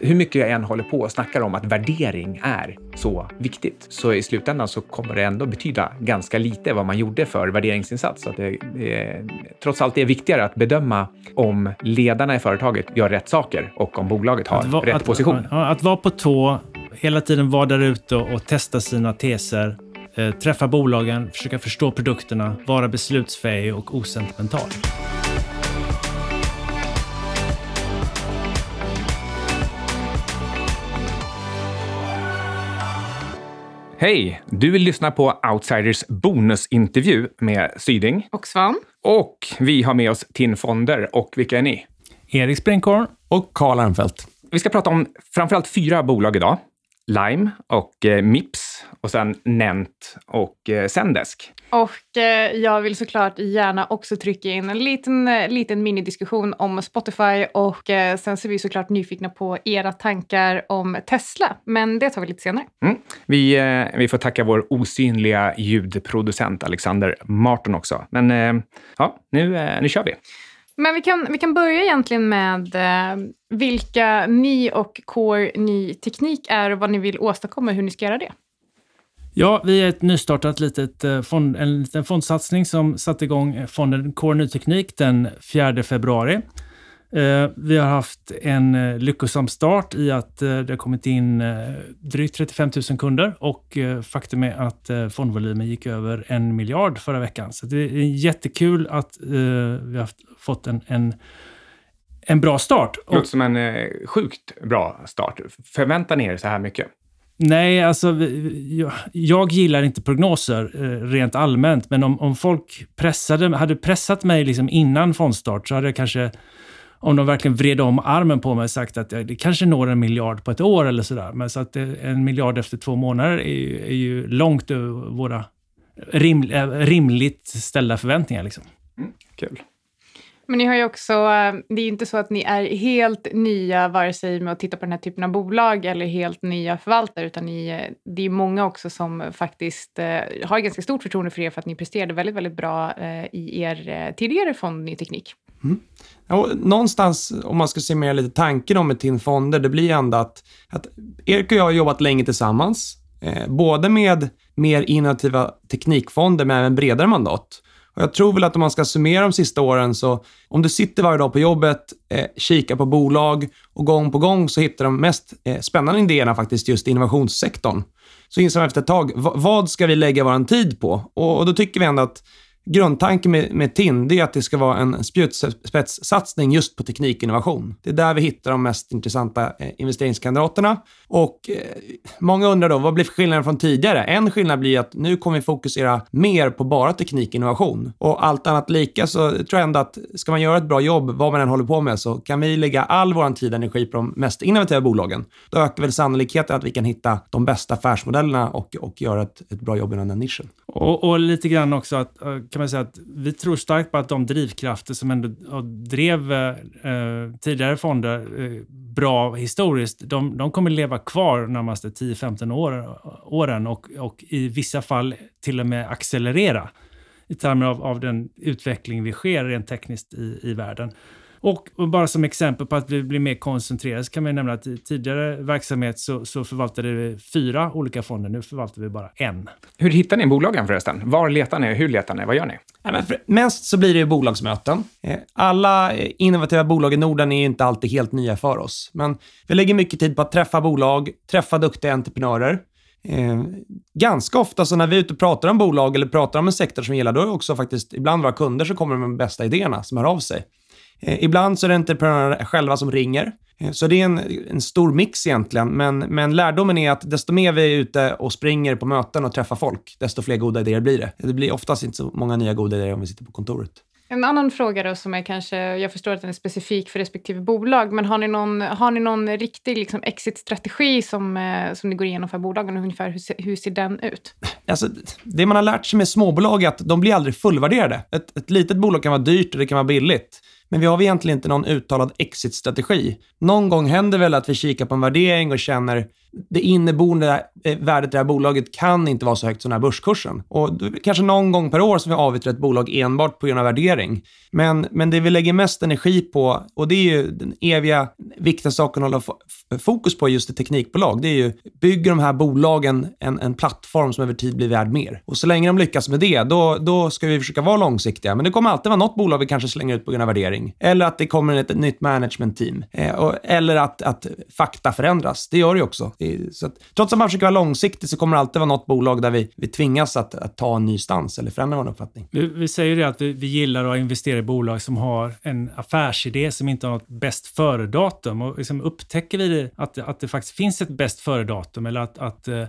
hur mycket jag än håller på och snackar om att värdering är så viktigt, så i slutändan så kommer det ändå betyda ganska lite vad man gjorde för värderingsinsats. Så att det, det, trots allt är viktigare att bedöma om ledarna i företaget gör rätt saker och om bolaget har va, rätt att, position. Ja, att vara på tå, hela tiden vara där ute och, och testa sina teser, eh, träffa bolagen, försöka förstå produkterna, vara beslutsfähig och osentimental. Hej! Du vill lyssna på Outsiders bonusintervju med Syding. Och Svan. Och vi har med oss TIN Fonder. Och vilka är ni? Erik Sprinkorn. Och Karl Armfelt. Vi ska prata om framförallt fyra bolag idag. Lime och eh, Mips och sen Nent och eh, Zendesk. Och eh, jag vill såklart gärna också trycka in en liten, eh, liten minidiskussion om Spotify och eh, sen så är vi såklart nyfikna på era tankar om Tesla. Men det tar vi lite senare. Mm. Vi, eh, vi får tacka vår osynliga ljudproducent Alexander Martin också. Men ja, nu, nu kör vi. Men vi kan, vi kan börja egentligen med eh, vilka ni och Core Ny Teknik är och vad ni vill åstadkomma och hur ni ska göra det. Ja, vi är ett nystartat litet eh, fond, en liten fondsatsning som satte igång eh, fonden Core Ny Teknik den 4 februari. Eh, vi har haft en lyckosam start i att det har kommit in drygt 35 000 kunder och faktum är att fondvolymen gick över en miljard förra veckan. Så det är jättekul att vi har fått en, en en bra start. Det låter som en sjukt bra start. Förväntar ni er så här mycket? Nej, alltså jag, jag gillar inte prognoser eh, rent allmänt, men om, om folk pressade, hade pressat mig liksom innan fondstart så hade jag kanske, om de verkligen vred om armen på mig, sagt att det kanske når en miljard på ett år eller sådär. Men så att eh, en miljard efter två månader är ju, är ju långt över våra rim, eh, rimligt ställda förväntningar. Liksom. Mm, kul. Men ni har ju också, eh, det är ju inte så att ni är helt nya vare sig med att titta på den här typen av bolag eller helt nya förvaltare, utan ni, eh, det är många också som faktiskt eh, har ganska stort förtroende för er för att ni presterade väldigt, väldigt bra i er tidigare fond Ny Teknik. Mm. Ja, någonstans, om man ska summera lite tanken om med TIN Fonder, det blir ändå att, att Erik och jag har jobbat länge tillsammans, eh, både med mer innovativa teknikfonder men även bredare mandat. Och jag tror väl att om man ska summera de sista åren så, om du sitter varje dag på jobbet, eh, kikar på bolag och gång på gång så hittar de mest eh, spännande idéerna faktiskt just i innovationssektorn. Så inser man efter ett tag, vad ska vi lägga vår tid på? Och, och då tycker vi ändå att grundtanken med, med TIN är att det ska vara en spjutspetssatsning just på teknikinnovation. Det är där vi hittar de mest intressanta eh, investeringskandidaterna. Och eh, många undrar då, vad blir skillnaden från tidigare? En skillnad blir att nu kommer vi fokusera mer på bara teknikinnovation. Och allt annat lika så tror jag ändå att ska man göra ett bra jobb, vad man än håller på med, så kan vi lägga all vår tid och energi på de mest innovativa bolagen. Då ökar väl sannolikheten att vi kan hitta de bästa affärsmodellerna och, och göra ett, ett bra jobb inom den nischen. Och, och lite grann också att eh, kan man säga att vi tror starkt på att de drivkrafter som ändå drev eh, tidigare fonder eh, bra historiskt, de, de kommer leva kvar de närmaste 10-15 år, åren och, och i vissa fall till och med accelerera i termer av, av den utveckling vi sker rent tekniskt i, i världen. Och, bara som exempel på att vi blir mer koncentrerade så kan man nämna att i tidigare verksamhet så, så förvaltade vi fyra olika fonder. Nu förvaltar vi bara en. Hur hittar ni bolagen förresten? Var letar ni? Hur letar ni? Vad gör ni? Ja, men mest så blir det bolagsmöten. Eh, alla innovativa bolag i Norden är inte alltid helt nya för oss, men vi lägger mycket tid på att träffa bolag, träffa duktiga entreprenörer. Eh, ganska ofta så när vi är ute och pratar om bolag eller pratar om en sektor som vi gillar, då är det också faktiskt ibland våra kunder som kommer med de bästa idéerna, som hör av sig. Eh, ibland så är det entreprenörer själva som ringer. Eh, så det är en, en stor mix egentligen, men, men lärdomen är att desto mer vi är ute och springer på möten och träffar folk, desto fler goda idéer blir det. Det blir oftast inte så många nya goda idéer om vi sitter på kontoret. En annan fråga då som är kanske, jag förstår att den är specifik för respektive bolag, men har ni någon, har ni någon riktig liksom exit-strategi som, eh, som ni går igenom för bolagen och ungefär hur, ser, hur ser den ut? Alltså, det man har lärt sig med småbolag är att de blir aldrig fullvärderade. Ett, ett litet bolag kan vara dyrt och det kan vara billigt. Men vi har egentligen inte någon uttalad exit-strategi. Någon gång händer väl att vi kikar på en värdering och känner det inneboende eh, värdet i det här bolaget kan inte vara så högt som den här börskursen. Och kanske någon gång per år som vi avyttrar ett bolag enbart på grund av värdering. Men, men det vi lägger mest energi på, och det är ju den eviga viktiga saken att hålla fokus på just i teknikbolag, det är ju, bygger de här bolagen en, en plattform som över tid blir värd mer? Och så länge de lyckas med det, då, då ska vi försöka vara långsiktiga. Men det kommer alltid vara något bolag vi kanske slänger ut på grund av värdering. Eller att det kommer ett, ett nytt management-team. Eh, eller att, att fakta förändras. Det gör det ju också. Det, så att, trots att man försöker vara långsiktig så kommer det alltid vara något bolag där vi, vi tvingas att, att ta en ny stans eller förändra vår uppfattning. Vi, vi säger det att vi, vi gillar att investera i bolag som har en affärsidé som inte har något bäst före-datum. Och liksom upptäcker vi det, att, att det faktiskt finns ett bäst före-datum eller att, att eh,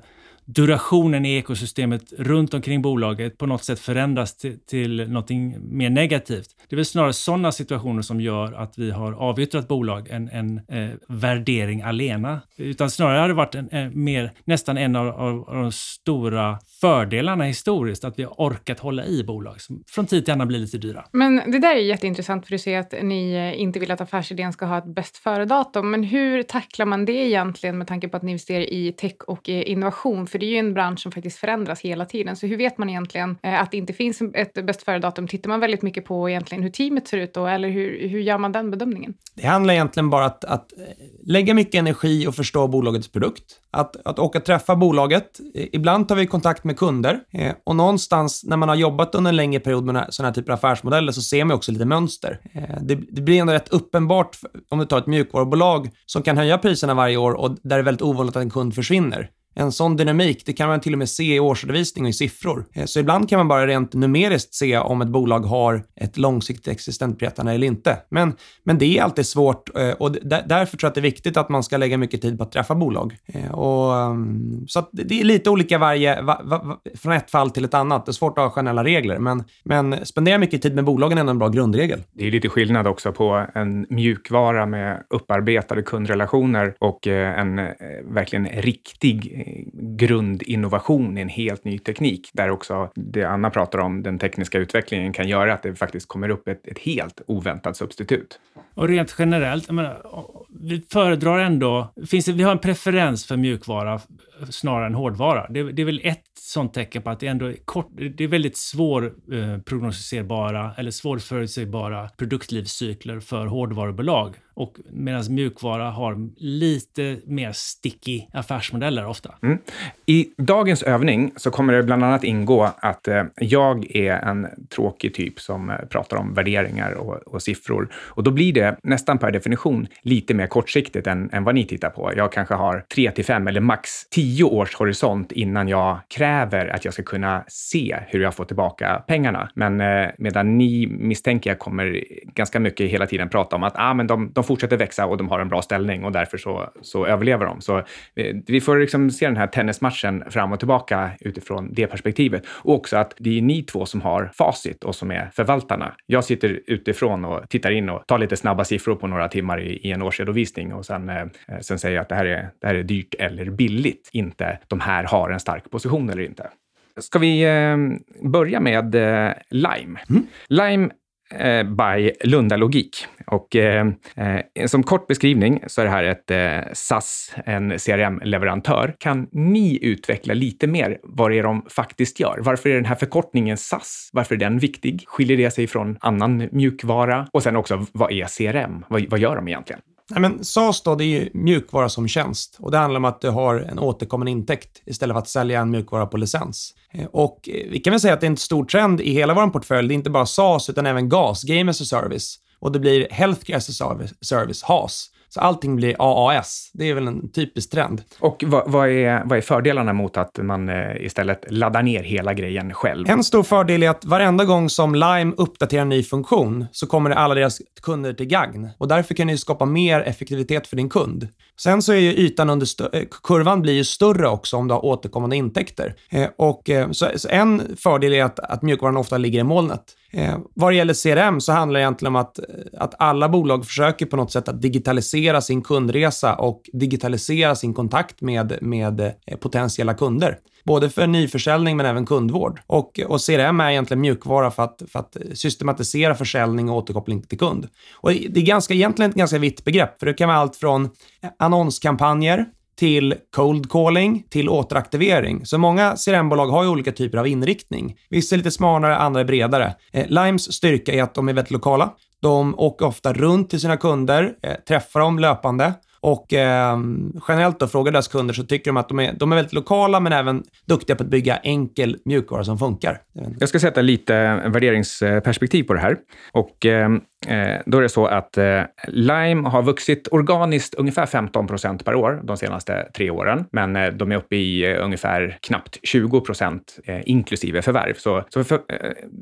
durationen i ekosystemet runt omkring bolaget på något sätt förändras till, till något mer negativt. Det är väl snarare sådana situationer som gör att vi har avyttrat bolag än en eh, värdering alena. Utan snarare har det varit en, en, mer, nästan en av, av, av, de stora fördelarna historiskt, att vi har orkat hålla i bolag som från tid till annan blir lite dyra. Men det där är jätteintressant för du säger att ni eh, inte vill att affärsidén ska ha ett bäst före-datum. Men hur tacklar man det egentligen med tanke på att ni investerar i tech och eh, innovation? För det är ju en bransch som faktiskt förändras hela tiden. Så hur vet man egentligen eh, att det inte finns ett bäst före-datum? Tittar man väldigt mycket på egentligen hur teamet ser ut då? Eller hur, hur gör man den bedömningen? Det handlar egentligen bara att, att lägga mycket energi och förstå bolagets produkt. Att, att åka och träffa bolaget. Ibland tar vi kontakt med kunder eh, och någonstans när man har jobbat under en längre period med sådana här typer av affärsmodeller så ser man också lite mönster. Eh, det, det blir ändå rätt uppenbart om du tar ett mjukvarubolag som kan höja priserna varje år och där det är väldigt ovanligt att en kund försvinner. En sån dynamik, det kan man till och med se i årsredovisning och i siffror. Eh, så ibland kan man bara rent numeriskt se om ett bolag har ett långsiktigt existensberättande eller inte. Men, men det är alltid svårt eh, och därför tror jag att det är viktigt att man ska lägga mycket tid på att träffa bolag. Eh, och, mm, så det är lite olika varje, va, va, från ett fall till ett annat. Det är svårt att ha generella regler, men, men spendera mycket tid med bolagen är en bra grundregel. Det är lite skillnad också på en mjukvara med upparbetade kundrelationer och en verkligen riktig grundinnovation i en helt ny teknik, där också det Anna pratar om, den tekniska utvecklingen, kan göra att det faktiskt kommer upp ett, ett helt oväntat substitut. Och rent generellt, menar, vi föredrar ändå, finns det, vi har en preferens för mjukvara snarare än hårdvara. Det, det är väl ett sånt tecken på att det ändå är kort, det är väldigt svårprognostiserbara eh, eller svårförutsägbara produktlivscykler för hårdvarubolag. Och medan mjukvara har lite mer sticky affärsmodeller ofta. Mm. I dagens övning så kommer det bland annat ingå att eh, jag är en tråkig typ som eh, pratar om värderingar och, och, siffror. Och då blir det nästan per definition lite mer kortsiktigt än, än vad ni tittar på. Jag kanske har tre till fem eller max tio års horisont innan jag kräver att jag ska kunna se hur jag får tillbaka pengarna. Men eh, medan ni misstänker jag kommer ganska mycket hela tiden prata om att ah, men de, de fortsätter växa och de har en bra ställning och därför så, så överlever de. Så eh, vi får liksom se den här tennismatchen fram och tillbaka utifrån det perspektivet. Och också att det är ni två som har facit och som är förvaltarna. Jag sitter utifrån och tittar in och tar lite snabba siffror på några timmar i, i en årsredovisning och sen, eh, sen säger jag att det här, är, det här är dyrt eller billigt, inte de här har en stark position eller inte. Ska vi eh, börja med eh, Lime? Mm. Lime eh, Eh, by Lundalogik. Och eh, eh, som kort beskrivning så är det här ett eh, SAS, en CRM-leverantör. Kan ni utveckla lite mer vad det är de faktiskt gör? Varför är den här förkortningen SAS? Varför är den viktig? Skiljer det sig från annan mjukvara? Och sen också, vad är CRM? Vad, vad gör de egentligen? Nej, men SaaS då, det är ju mjukvara som tjänst och det handlar om att du har en återkommande intäkt istället för att sälja en mjukvara på licens. Eh, och eh, vi kan väl säga att det är en stor trend i hela vår portfölj. Det är inte bara SaaS utan även GAS, Game as a Service. Och det blir Healthcare as a Service, HAS. Så allting blir AAS. Det är väl en typisk trend. Och vad, vad, är, vad är fördelarna mot att man eh, istället laddar ner hela grejen själv? En stor fördel är att varenda gång som Lime uppdaterar en ny funktion så kommer det alla deras kunder till gagn. Och därför kan du skapa mer effektivitet för din kund. Sen så är ju ytan under eh, kurvan blir ju större också om du har återkommande intäkter. Eh, och eh, så, så, en fördel är att, att mjukvaran ofta ligger i molnet. Eh, vad det gäller CRM så handlar det egentligen om att, eh, att alla bolag försöker på något sätt att digitalisera sin kundresa och digitalisera sin kontakt med, med eh, potentiella kunder. Både för nyförsäljning men även kundvård. Och, och CRM är egentligen mjukvara för att, för att systematisera försäljning och återkoppling till kund. Och det är ganska, egentligen ett ganska vitt begrepp, för det kan vara allt från annonskampanjer till cold calling, till återaktivering. Så många CRM-bolag har ju olika typer av inriktning. Vissa är lite smalare, andra är bredare. Eh, Limes styrka är att de är väldigt lokala. De åker ofta runt till sina kunder, eh, träffar dem löpande och eh, generellt då, frågar deras kunder så tycker de att de är, de är väldigt lokala men även duktiga på att bygga enkel mjukvara som funkar. Jag ska sätta lite värderingsperspektiv på det här. Och eh, Eh, då är det så att eh, Lime har vuxit organiskt ungefär 15 procent per år de senaste tre åren, men eh, de är uppe i eh, ungefär knappt 20 procent eh, inklusive förvärv. Så, så för,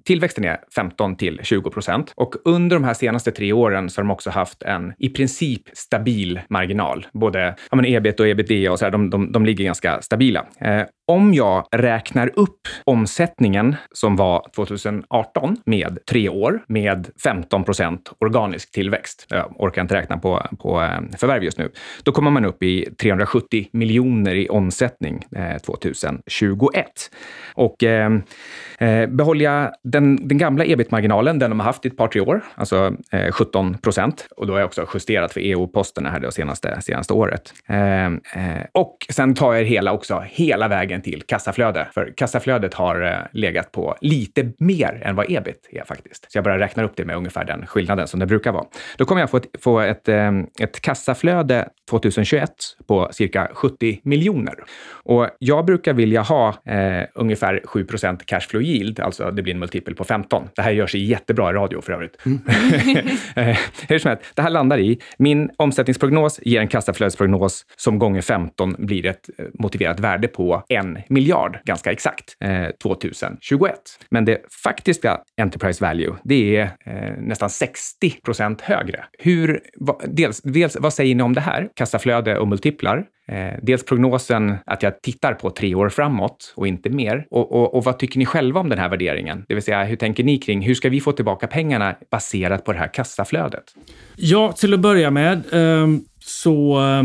tillväxten är 15 till 20 procent och under de här senaste tre åren så har de också haft en i princip stabil marginal. Både ja, men ebit och ebitda och så här, de, de, de ligger ganska stabila. Om jag räknar upp omsättningen som var 2018 med tre år med 15 procent organisk tillväxt, jag orkar inte räkna på, på eh, förvärv just nu, då kommer man upp i 370 miljoner i omsättning eh, 2021. Och eh, eh, behåller jag den, den gamla ebit-marginalen, den de har haft i ett par, tre år, alltså eh, 17 procent, och då har jag också justerat för EU-posterna här det senaste, senaste året. Eh, eh, och sen tar jag hela också hela vägen vägen till kassaflöde. För kassaflödet har eh, legat på lite mer än vad ebit är faktiskt. Så jag bara räknar upp det med ungefär den skillnaden som det brukar vara. Då kommer jag få ett, få ett, eh, ett kassaflöde 2021 på cirka 70 miljoner. Och jag brukar vilja ha eh, ungefär 7% cashflow yield, alltså det blir en multipel på 15. Det här görs jättebra i radio för övrigt. Mm. Hur som helst, det här landar i, min omsättningsprognos ger en kassaflödesprognos som gånger 15 blir ett motiverat värde på en miljard, ganska exakt, eh, 2021. Men det faktiska Enterprise Value, det är eh, nästan 60 procent högre. Hur, va, dels, dels, vad säger ni om det här? Kassaflöde och multiplar. Eh, dels prognosen att jag tittar på tre år framåt och inte mer. Och, och, och, vad tycker ni själva om den här värderingen? Det vill säga, hur tänker ni kring hur ska vi få tillbaka pengarna baserat på det här kassaflödet? Ja, till att börja med um så eh,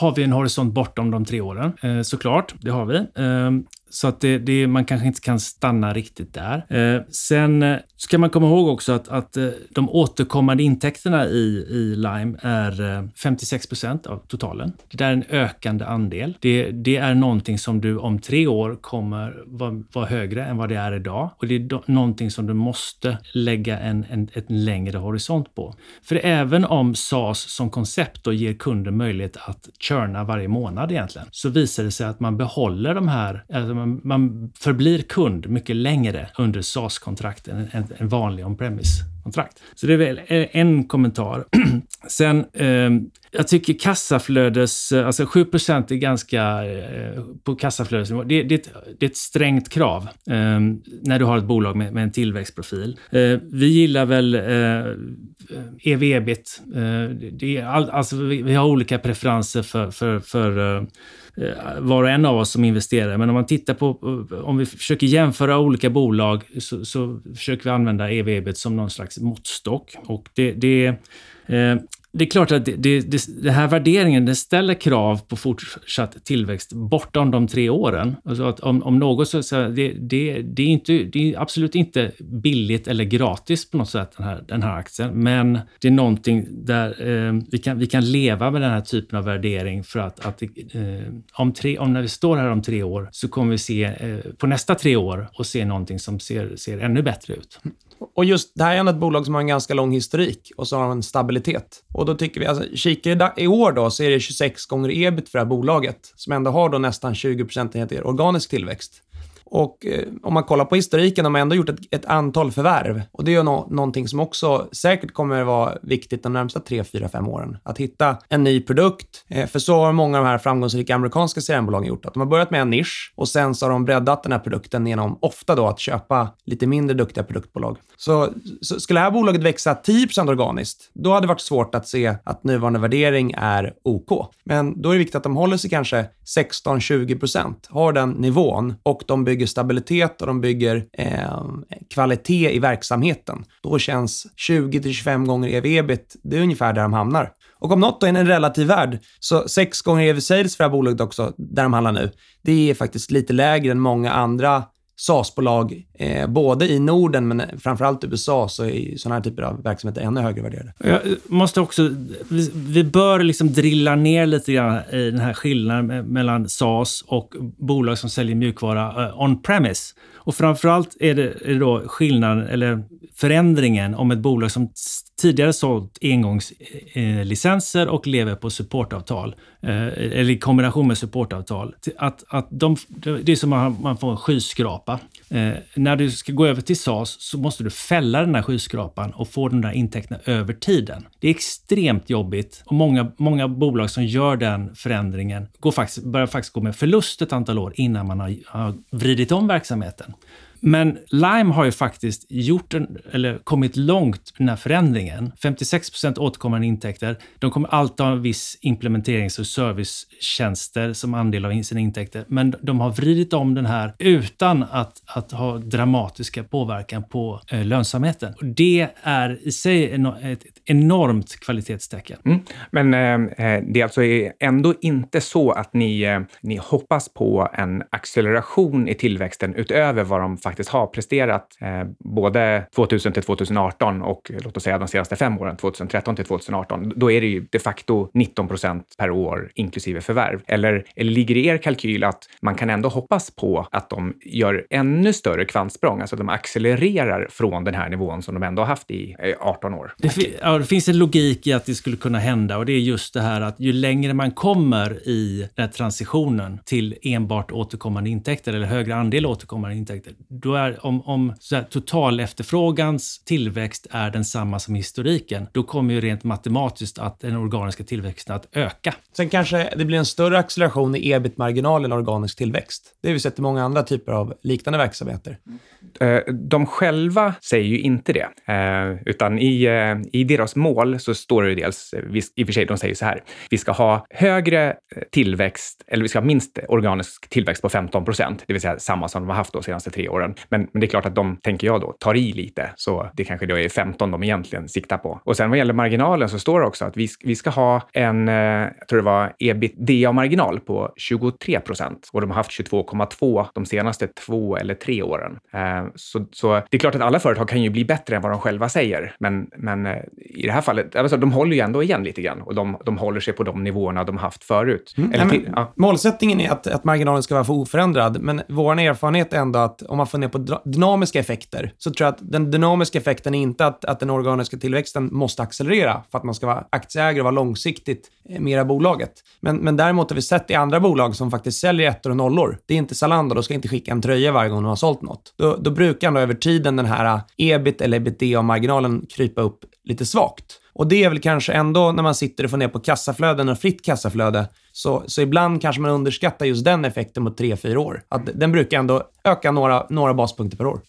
har vi en horisont bortom de tre åren. Eh, såklart, det har vi. Eh, så att det, det, man kanske inte kan stanna riktigt där. Eh, sen eh, ska man komma ihåg också att, att eh, de återkommande intäkterna i, i Lime är eh, 56 procent av totalen. Det är en ökande andel. Det, det, är någonting som du om tre år kommer vara var högre än vad det är idag. Och det är do, någonting som du måste lägga en, en, en längre horisont på. För även om SaaS som koncept då ger kunden möjlighet att churna varje månad egentligen, så visar det sig att man behåller de här, alltså man, man förblir kund mycket längre under SAS-kontrakt än en, en vanlig on-premise-kontrakt. Så det är väl eh, en kommentar. Sen, eh, jag tycker kassaflödes, eh, alltså 7% är ganska eh, på kassaflödesnivå. Det, det, det, är ett strängt krav eh, när du har ett bolag med, med en tillväxtprofil. Eh, vi gillar väl eh, EV-EBIT. Eh, eh all, alltså vi, vi, har olika preferenser för, för, för Eh, var och en av oss som investerar. Men om man tittar på, om vi försöker jämföra olika bolag så, så försöker vi använda ev-ebit som någon slags måttstock. Och det, det, det är klart att det, det, det, det här värderingen det ställer krav på fortsatt tillväxt bortom de tre åren. Alltså att om, om något så, så det, det, det, är inte, det är absolut inte billigt eller gratis på något sätt, den här, den här aktien. Men det är någonting där eh, vi, kan, vi kan leva med den här typen av värdering för att, att eh, om, tre, om när vi står här om tre år så kommer vi se eh, på nästa tre år och se någonting som ser, ser ännu bättre ut. Och just det här är ändå ett bolag som har en ganska lång historik och så har en stabilitet. Och då tycker vi, alltså kikar i år då så är det 26 gånger ebit för det här bolaget som ändå har då nästan 20 procentenheter organisk tillväxt. Och eh, om man kollar på historiken, de har ändå gjort ett, ett antal förvärv. Och det är ju no någonting som också säkert kommer vara viktigt de närmsta 3, 4, 5 åren. Att hitta en ny produkt. Eh, för så har många av de här framgångsrika amerikanska CRM-bolagen gjort. Att de har börjat med en nisch och sen så har de breddat den här produkten genom ofta då att köpa lite mindre duktiga produktbolag. Så, så skulle det här bolaget växa 10% organiskt, då hade det varit svårt att se att nuvarande värdering är OK. Men då är det viktigt att de håller sig kanske 16-20% har den nivån och de bygger bygger stabilitet och de bygger eh, kvalitet i verksamheten. Då känns 20-25 gånger ev-ebit, det är ungefär där de hamnar. Och om något då är en relativ värld, så 6 gånger ev sales för det här bolaget också, där de handlar nu, det är faktiskt lite lägre än många andra SaaS-bolag, eh, både i Norden men framförallt USA, så är sådana här typer av verksamheter ännu högre värderade. Jag måste också, vi bör liksom drilla ner lite grann i den här skillnaden mellan SaaS och bolag som säljer mjukvara eh, on-premise. Och framförallt är det, är det då skillnaden, eller förändringen, om ett bolag som tidigare sålt engångslicenser eh, och lever på supportavtal, eh, eller i kombination med supportavtal. Att, att de, det är som att man får en skyskrapa. Eh, när du ska gå över till SAS så måste du fälla den här skyskrapan och få de där intäkterna över tiden. Det är extremt jobbigt och många, många bolag som gör den förändringen går faktiskt, börjar faktiskt gå med förlust ett antal år innan man har, har vridit om verksamheten. Men Lime har ju faktiskt gjort en, eller kommit långt med den här förändringen. 56 procent återkommande intäkter. De kommer alltid ha en viss implementerings och servicetjänster som andel av sina intäkter. Men de har vridit om den här utan att, att ha dramatiska påverkan på eh, lönsamheten. Och det är i sig en, ett, ett enormt kvalitetstecken. Mm. Men eh, eh det är alltså ändå inte så att ni, eh, ni hoppas på en acceleration i tillväxten utöver vad de faktiskt har presterat eh, både 2000 till 2018 och låt oss säga de senaste fem åren, 2013 till 2018, då är det ju de facto 19 procent per år inklusive förvärv. Eller, eller ligger i er kalkyl att man kan ändå hoppas på att de gör ännu större kvantsprång, alltså att de accelererar från den här nivån som de ändå har haft i eh, 18 år? Det, ja, det finns en logik i att det skulle kunna hända och det är just det här att ju längre man kommer i den här transitionen till enbart återkommande intäkter eller högre andel återkommande intäkter, då är om, om så total efterfrågans tillväxt är densamma som historiken, då kommer ju rent matematiskt att den organiska tillväxten att öka. Sen kanske det blir en större acceleration i ebit-marginalen organisk tillväxt. Det har vi sett i många andra typer av liknande verksamheter. Eh, de själva säger ju inte det, eh, utan i, eh, i deras mål så står det dels, i och för sig, de säger så här, vi ska ha högre tillväxt, eller vi ska ha minst organisk tillväxt på 15 procent, det vill säga samma som de har haft de senaste tre åren. Men, men det är klart att de, tänker jag då, tar i lite, så det kanske då är 15 de egentligen siktar på. Och sen vad gäller marginalen så står det också att vi, vi ska ha en, jag tror det var ebitda-marginal på 23 procent och de har haft 22,2 de senaste två eller tre åren. Så, så, det är klart att alla företag kan ju bli bättre än vad de själva säger, men, men eh, i det här fallet, alltså, de håller ju ändå igen lite grann och de, de håller sig på de nivåerna de haft förut. Mm. Eller, Nej, ja. Målsättningen är att, att marginalen ska vara för oförändrad, men vår erfarenhet är ändå att om man får ner på dynamiska effekter, så tror jag att den dynamiska effekten är inte att, att den organiska tillväxten måste accelerera för att man ska vara aktieägare och vara långsiktigt eh, mera bolaget. Men, men däremot har vi sett i andra bolag som faktiskt säljer ettor och nollor. Det är inte Zalando, de ska inte skicka en tröja varje gång de har sålt något. Då, då brukar ändå över tiden den här eh, ebit eller ebitda-marginalen krypa upp lite svagt. Och det är väl kanske ändå när man sitter och får ner på kassaflöden och fritt kassaflöde, så, så ibland kanske man underskattar just den effekten mot 3-4 år. Att den brukar ändå öka några, några baspunkter per år.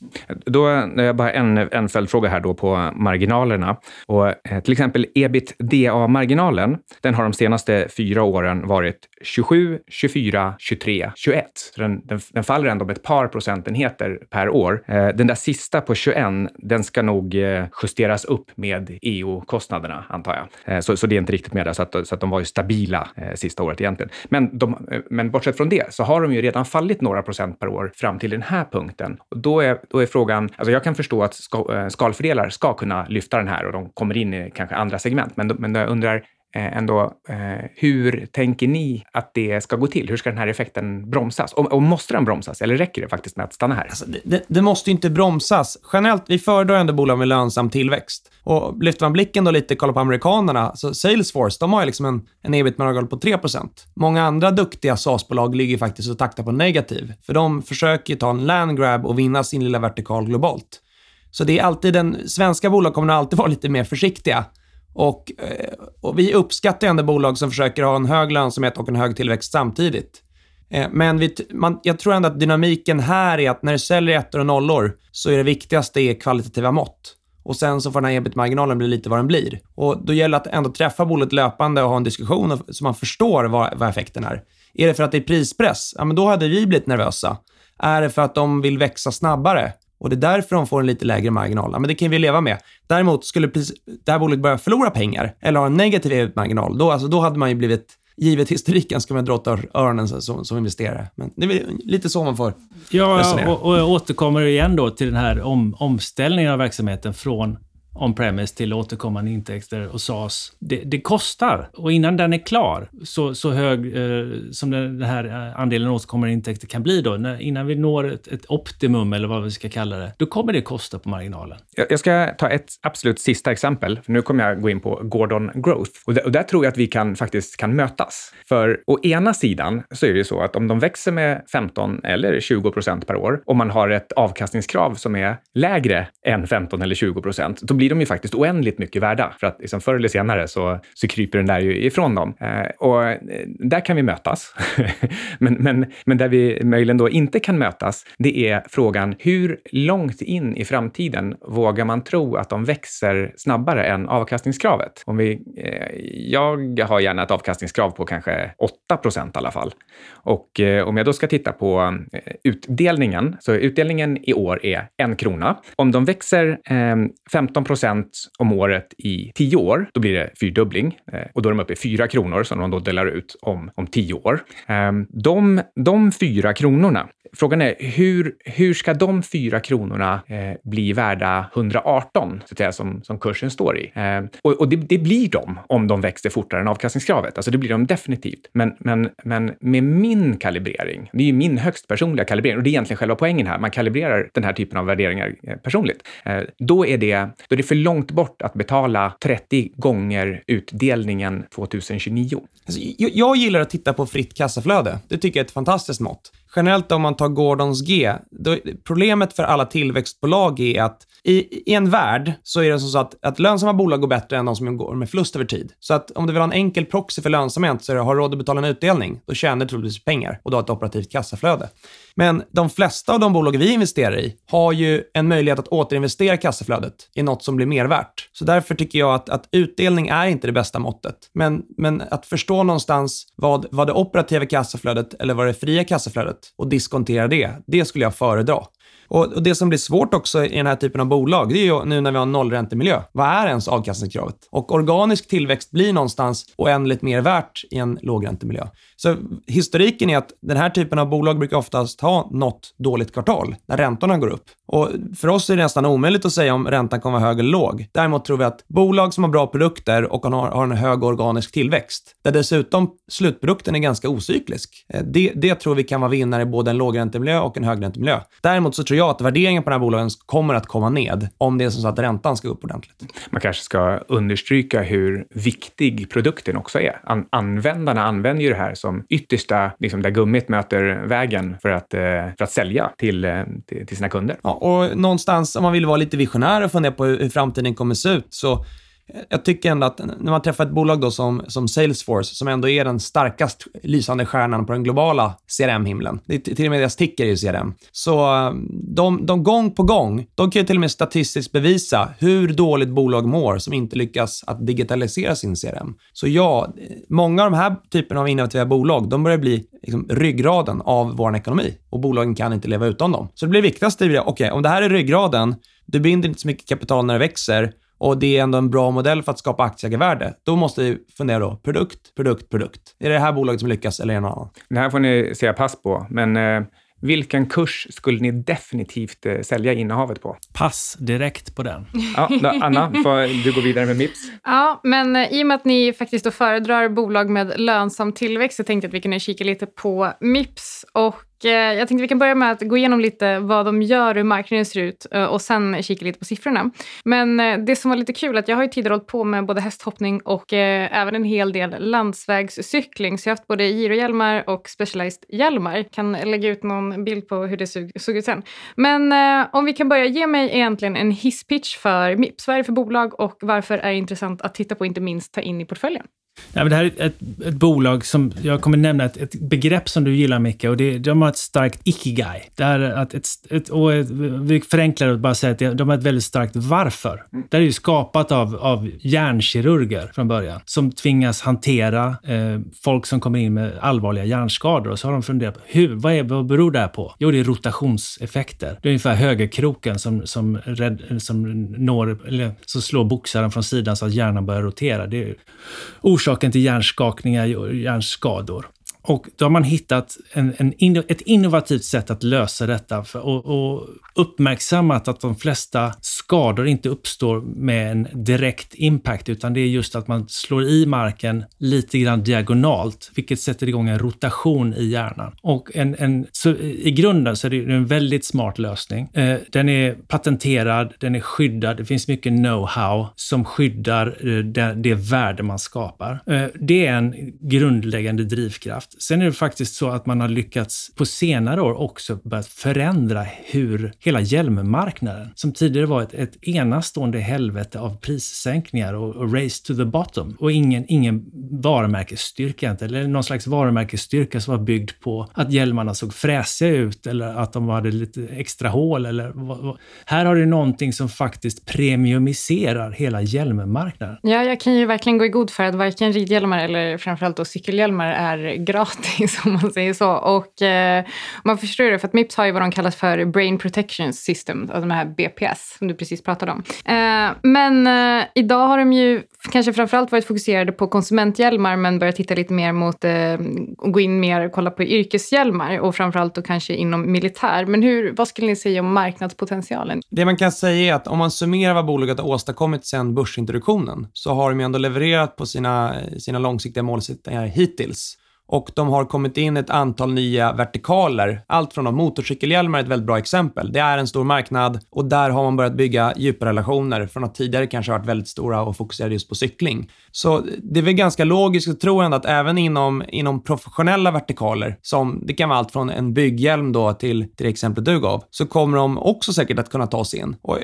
Då har jag bara en, en följdfråga här då på marginalerna. Och, eh, till exempel ebitda-marginalen, den har de senaste fyra åren varit 27, 24, 23, 21. Så den, den, den faller ändå med ett par procentenheter per år. Eh, den där sista på 21, den ska nog eh, justeras upp med EU-kostnaderna, antar jag. Eh, så, så det är inte riktigt med där, så att, så att de var ju stabila eh, sista året egentligen. Men, de, eh, men bortsett från det så har de ju redan fallit några procent per år fram till den här punkten. Och då är, då är frågan, alltså jag kan förstå att ska, eh, ska kunna lyfta den här och de kommer in i kanske andra segment, men, men jag undrar, Eh, ändå, eh, hur tänker ni att det ska gå till? Hur ska den här effekten bromsas? Och, och måste den bromsas eller räcker det faktiskt med att stanna här? Alltså, det, det, måste ju inte bromsas. Generellt, vi föredrar ändå bolag med lönsam tillväxt. Och lyfter man blicken då lite och kollar på amerikanerna, så Salesforce, de har ju liksom en, en ebit-marginal på 3% Många andra duktiga SaaS-bolag ligger faktiskt och taktar på negativ, för de försöker ta en landgrab och vinna sin lilla vertikal globalt. Så det är alltid den svenska bolag kommer alltid vara lite mer försiktiga och, eh, och vi uppskattar ändå bolag som försöker ha en hög lönsamhet och en hög tillväxt samtidigt. Eh, men vi, man, jag tror ändå att dynamiken här är att när du säljer ettor och nollor så är det viktigaste är kvalitativa mått. Och sen så får den här ebit-marginalen bli lite vad den blir. Och då gäller det att ändå träffa bolaget löpande och ha en diskussion så man förstår vad, vad effekten är. Är det för att det är prispress? Ja, men då hade vi blivit nervösa. Är det för att de vill växa snabbare? Och det är därför de får en lite lägre marginal. men det kan vi leva med. Däremot, skulle det här bolaget börja förlora pengar eller ha en negativ marginal då, alltså, då hade man ju blivit givet historiken ska man dra åt öronen som, som investerare. Men det är lite så man får Ja, resonera. och, och jag återkommer igen då till den här om, omställningen av verksamheten från on-premise till återkommande intäkter och SaaS. Det, det, kostar. Och innan den är klar, så, så hög eh, som den, den här eh, andelen återkommande intäkter kan bli då, när, innan vi når ett, ett, optimum eller vad vi ska kalla det, då kommer det kosta på marginalen. Jag, jag ska ta ett absolut sista exempel. För nu kommer jag gå in på Gordon Growth. Och, där, och där tror jag att vi kan, faktiskt kan mötas. För å ena sidan så är det ju så att om de växer med 15 eller 20 procent per år och man har ett avkastningskrav som är lägre än 15 eller 20 procent, då blir de ju faktiskt oändligt mycket värda. För att liksom förr eller senare så, så kryper den där ju ifrån dem. Eh, och eh, där kan vi mötas. men, men, men där vi möjligen då inte kan mötas, det är frågan hur långt in i framtiden vågar man tro att de växer snabbare än avkastningskravet? Om vi, eh, jag har gärna ett avkastningskrav på kanske 8 procent i alla fall. Och eh, om jag då ska titta på eh, utdelningen, så utdelningen i år är en krona. Om de växer eh, 15 procent om året i tio år, då blir det fyrdubbling eh, och då är de uppe i fyra kronor som de då delar ut om, om tio år. Ehm, de, de fyra kronorna, frågan är hur, hur ska de fyra kronorna eh, bli värda 118, så att säga, som, som kursen står i? Eh, och, och det, det, blir de om de växer fortare än avkastningskravet. Alltså det blir de definitivt. Men, men, men med min kalibrering, det är ju min högst personliga kalibrering och det är egentligen själva poängen här, man kalibrerar den här typen av värderingar eh, personligt. Eh, då är det, då är det för långt bort att betala 30 gånger utdelningen 2029. Alltså, jag, jag gillar att titta på fritt kassaflöde. Det tycker jag är ett fantastiskt mått. Generellt om man tar Gordons G, då, problemet för alla tillväxtbolag är att i, i en värld så är det så att, att lönsamma bolag går bättre än de som går med förlust över tid. Så att om du vill ha en enkel proxy för lönsamhet så är det, har du råd att betala en utdelning, då tjänar du troligtvis pengar och du har ett operativt kassaflöde. Men de flesta av de bolag vi investerar i har ju en möjlighet att återinvestera kassaflödet i något som blir mer värt. Så därför tycker jag att, att utdelning är inte det bästa måttet. Men, men att förstå någonstans vad, vad det operativa kassaflödet eller vad det fria kassaflödet och diskontera det, det skulle jag föredra. Och, och, det som blir svårt också i den här typen av bolag, det är ju nu när vi har en nollräntemiljö. Vad är ens avkastningskravet? Och organisk tillväxt blir någonstans oändligt mer värt i en lågräntemiljö. Så historiken är att den här typen av bolag brukar oftast ha något dåligt kvartal när räntorna går upp. Och för oss är det nästan omöjligt att säga om räntan kommer vara hög eller låg. Däremot tror vi att bolag som har bra produkter och har, har en hög organisk tillväxt, där dessutom slutprodukten är ganska ocyklisk, eh, det, det tror vi kan vara vinnare i både en lågräntemiljö och en högräntemiljö. Däremot så tror jag att värderingen på den här bolagen kommer att komma ned om det är så att räntan ska upp ordentligt. Man kanske ska understryka hur viktig produkten också är. An användarna använder ju det här som yttersta, liksom där gummit möter vägen för att, eh, för att sälja till, eh, till, till sina kunder. Ja, och någonstans, om man vill vara lite visionär och fundera på hur framtiden kommer se ut, så jag tycker ändå att när man träffar ett bolag då som, som Salesforce, som ändå är den starkast lysande stjärnan på den globala CRM-himlen, till och med deras ticker är ju CRM, så eh, de, de gång på gång, de kan ju till och med statistiskt bevisa hur dåligt bolag mår som inte lyckas att digitalisera sin CRM. Så ja, många av de här typerna av innovativa bolag, de börjar bli liksom ryggraden av vår ekonomi och bolagen kan inte leva utan dem. Så det blir viktigast okej, okay, om det här är ryggraden, du binder inte så mycket kapital när det växer och det är ändå en bra modell för att skapa aktieägarvärde, då måste vi fundera då, produkt, produkt, produkt. Är det det här bolaget som lyckas eller är det någon annan? Det här får ni säga pass på, men eh, vilken kurs skulle ni definitivt eh, sälja innehavet på? Pass direkt på den. Ja, då, Anna, får du gå vidare med Mips. Ja, men eh, i och med att ni faktiskt då föredrar bolag med lönsam tillväxt så tänkte jag att vi kunde kika lite på Mips. Och Eh, jag tänkte vi kan börja med att gå igenom lite vad de gör, hur marknaden ser ut eh, och sen kika lite på siffrorna. Men eh, det som var lite kul är att jag har ju tidigare hållit på med både hästhoppning och även en hel del landsvägscykling. Så jag har haft både girohjälmar och specialized hjälmar. Kan lägga ut någon bild på hur det såg, såg ut sen. Men om vi kan börja, ge mig egentligen en hisspitch för Mips. Vad är det för bolag och varför är det intressant att titta på, inte minst ta in i portföljen? Ja, men det här är ett, ett bolag som, jag kommer nämna ett, ett begrepp som du gillar Micke och det, de har ett starkt ikigai. Det är att ett, ett, och ett, vi förenklar och bara säger att de har ett väldigt starkt varför. Mm. Det är ju skapat av, av hjärnkirurger från början som tvingas hantera eh, folk som kommer in med allvarliga hjärnskador och så har de funderat på hur, vad, är, vad beror det här på? Jo, det är rotationseffekter. Det är ungefär högerkroken som, som, red, som når, eller som slår boxaren från sidan så att hjärnan börjar rotera. Det är orsaken till hjärnskakningar och hjärnskador. Och då har man hittat en, en, ett innovativt sätt att lösa detta för, och, och, uppmärksammat att de flesta skador inte uppstår med en direkt impact, utan det är just att man slår i marken lite grann diagonalt, vilket sätter igång en rotation i hjärnan. Och en, en, så i grunden så är det en väldigt smart lösning. Eh, den är patenterad, den är skyddad, det finns mycket know-how som skyddar eh, det, det värde man skapar. Eh, det är en grundläggande drivkraft. Sen är det faktiskt så att man har lyckats på senare år också börjat förändra hur hela hjälmmarknaden, som tidigare var ett, ett enastående helvete av prissänkningar och, och race to the bottom och ingen, ingen varumärkesstyrka, eller någon slags varumärkesstyrka som var byggd på att hjälmarna såg fräsiga ut eller att de hade lite extra hål eller här har du någonting som faktiskt premiumiserar hela hjälmmarknaden. Ja, jag kan ju verkligen gå i god för att varken ridhjälmar eller framförallt då cykelhjälmar är gratis om man säger så. Och eh, man förstår det för att Mips har ju vad de kallar för Brain Protection System, alltså de här BPS som du precis pratade om. Eh, men eh, idag har de ju kanske framförallt varit fokuserade på konsumenthjälmar men börjat titta lite mer mot eh, och gå in mer och kolla på yrkeshjälmar och framförallt då kanske inom militär. Men hur, vad skulle ni säga om marknadspotentialen? Det man kan säga är att om man summerar vad bolaget har åstadkommit sedan börsintroduktionen så har de ju ändå levererat på sina, sina långsiktiga målsättningar hittills och de har kommit in ett antal nya vertikaler. Allt från motorcykelhjälmar är ett väldigt bra exempel. Det är en stor marknad och där har man börjat bygga djupa relationer från att tidigare kanske varit väldigt stora och fokuserade just på cykling. Så det är väl ganska logiskt att tro ändå att även inom, inom professionella vertikaler, som det kan vara allt från en bygghjälm då till, till det exemplet du gav, så kommer de också säkert att kunna ta sig in. Och eh,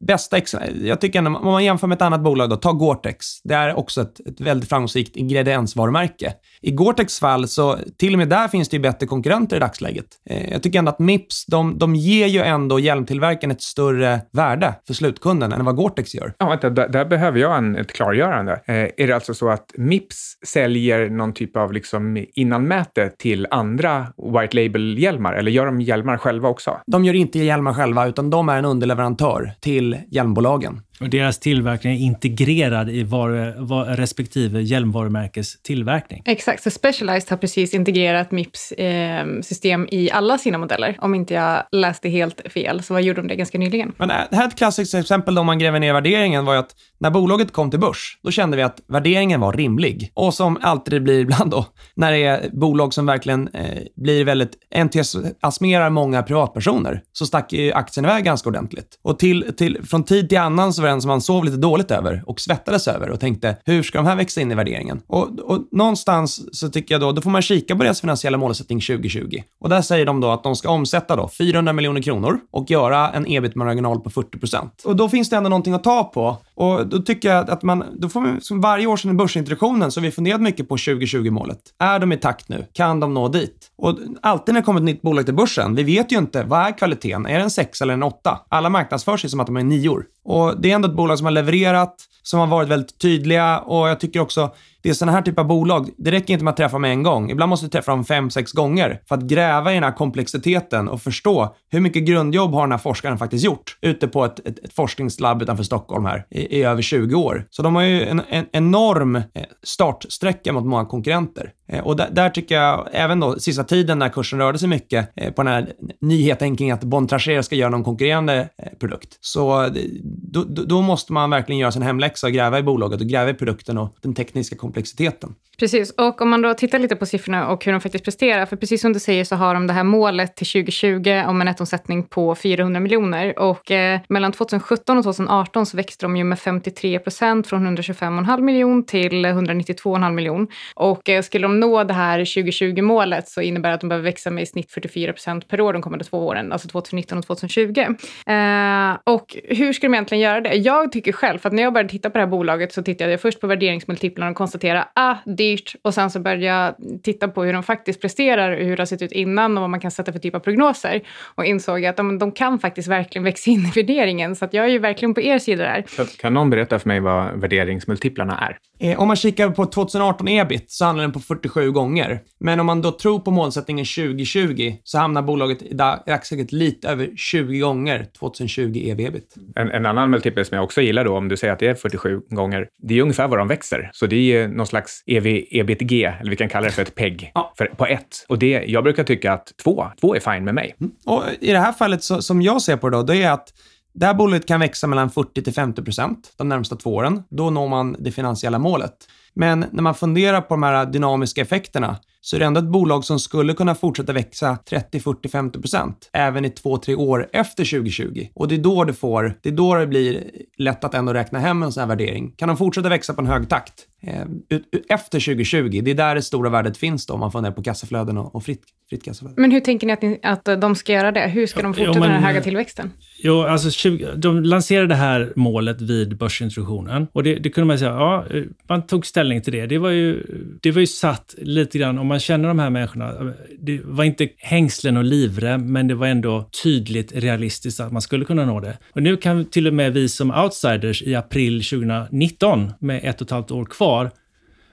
bästa jag tycker ändå, om man jämför med ett annat bolag då, ta Gore-Tex. Det är också ett, ett väldigt framgångsrikt ingrediensvarumärke. I Gore-Tex fall så till och med där finns det ju bättre konkurrenter i dagsläget. Eh, jag tycker ändå att Mips, de, de ger ju ändå hjälmtillverkaren ett större värde för slutkunden än vad Gore-Tex gör. Ja, vänta, där, där behöver jag en, ett klargörande. Eh, är det alltså så att Mips säljer någon typ av liksom innanmäte till andra white label-hjälmar eller gör de hjälmar själva också? De gör inte hjälmar själva, utan de är en underleverantör till hjälmbolagen. Och deras tillverkning är integrerad i var, var, respektive hjälmvarumärkes tillverkning. Exakt, så Specialized har precis integrerat Mips eh, system i alla sina modeller. Om inte jag läste helt fel, så vad gjorde de det ganska nyligen? Men det här är ett klassiskt exempel om man gräver ner värderingen var ju att när bolaget kom till börs, då kände vi att värderingen var rimlig. Och som alltid det blir ibland då, när det är bolag som verkligen eh, blir väldigt entusiasmerar många privatpersoner, så stack ju aktien iväg ganska ordentligt. Och till, till, från tid till annan så var en som man sov lite dåligt över och svettades över och tänkte, hur ska de här växa in i värderingen? Och, och någonstans så tycker jag då, då får man kika på deras finansiella målsättning 2020. Och där säger de då att de ska omsätta då 400 miljoner kronor och göra en ebit-marginal på 40 procent. Och då finns det ändå någonting att ta på. Och då tycker jag att man, då får man, som varje år sedan börsintroduktionen så har vi funderat mycket på 2020-målet. Är de i takt nu? Kan de nå dit? Och alltid när det kommer ett nytt bolag till börsen, vi vet ju inte, vad är kvaliteten? Är det en 6 eller en 8? Alla marknadsför sig som att de är nior. Och det är ändå ett bolag som har levererat, som har varit väldigt tydliga och jag tycker också det är sådana här typer av bolag, det räcker inte med att träffa dem en gång. Ibland måste du träffa dem fem, sex gånger för att gräva i den här komplexiteten och förstå hur mycket grundjobb har den här forskaren faktiskt gjort ute på ett, ett, ett forskningslabb utanför Stockholm här i, i, över 20 år. Så de har ju en, en enorm eh, startsträcka mot många konkurrenter. Eh, och där, där, tycker jag, även då sista tiden när kursen rörde sig mycket eh, på den här nyheten kring att Bontrager ska göra någon konkurrerande eh, produkt, så eh, då, då, måste man verkligen göra sin hemläxa och gräva i bolaget och gräva i produkten och den tekniska komplexiteten. Precis, och om man då tittar lite på siffrorna och hur de faktiskt presterar, för precis som du säger så har de det här målet till 2020 om en nettomsättning på 400 miljoner och eh, mellan 2017 och 2018 så växte de ju med 53 procent från 125,5 miljon till 192,5 miljon. Och eh, skulle de nå det här 2020-målet så innebär det att de behöver växa med i snitt 44 procent per år de kommande två åren, alltså 2019 och 2020. Eh, och hur ska de egentligen göra det? Jag tycker själv, för att när jag började titta på det här bolaget så tittade jag först på värderingsmultiplarna och konstaterade ah, dyrt och sen så började jag titta på hur de faktiskt presterar, hur det har sett ut innan och vad man kan sätta för typ av prognoser och insåg att de, de kan faktiskt verkligen växa in i värderingen. Så att jag är ju verkligen på er sida där. Kan, kan någon berätta för mig vad värderingsmultiplarna är? Eh, om man kikar på 2018 ebit så handlar den på 47 gånger. Men om man då tror på målsättningen 2020 så hamnar bolaget i dagsläget lite över 20 gånger 2020 ev-ebit. En, en, annan multipel som jag också gillar då, om du säger att det är 47 gånger, det är ungefär vad de växer. Så det är ju någon slags EV, ebitg, eller vi kan kalla det för ett PEG, Ja. för, på ett. Och det, jag brukar tycka att två, två är fine med mig. Och I det här fallet, så, som jag ser på det, då, det är att det här bolaget kan växa mellan 40 till 50 procent de närmsta två åren. Då når man det finansiella målet. Men när man funderar på de här dynamiska effekterna så är det ändå ett bolag som skulle kunna fortsätta växa 30, 40, 50 procent även i två, tre år efter 2020. Och det är då det får, det är då det blir lätt att ändå räkna hem en sån här värdering. Kan de fortsätta växa på en hög takt eh, efter 2020, det är där det stora värdet finns då om man funderar på kassaflöden och, och fritt, fritt kassaflöde. Men hur tänker ni att, ni att de ska göra det? Hur ska de Jo, fortsätta men- den här höga tillväxten? Jo, alltså 20, de lanserade det här målet vid börsintroduktionen. Och det, det kunde man säga, ja, eh, man tog ställning till det. Det var, ju, det var ju satt lite grann, om man man känner de här människorna, det var inte hängslen och livrem, men det var ändå tydligt realistiskt att man skulle kunna nå det. Och nu kan till och med vi som outsiders i april 2019, med ett och ett halvt år kvar,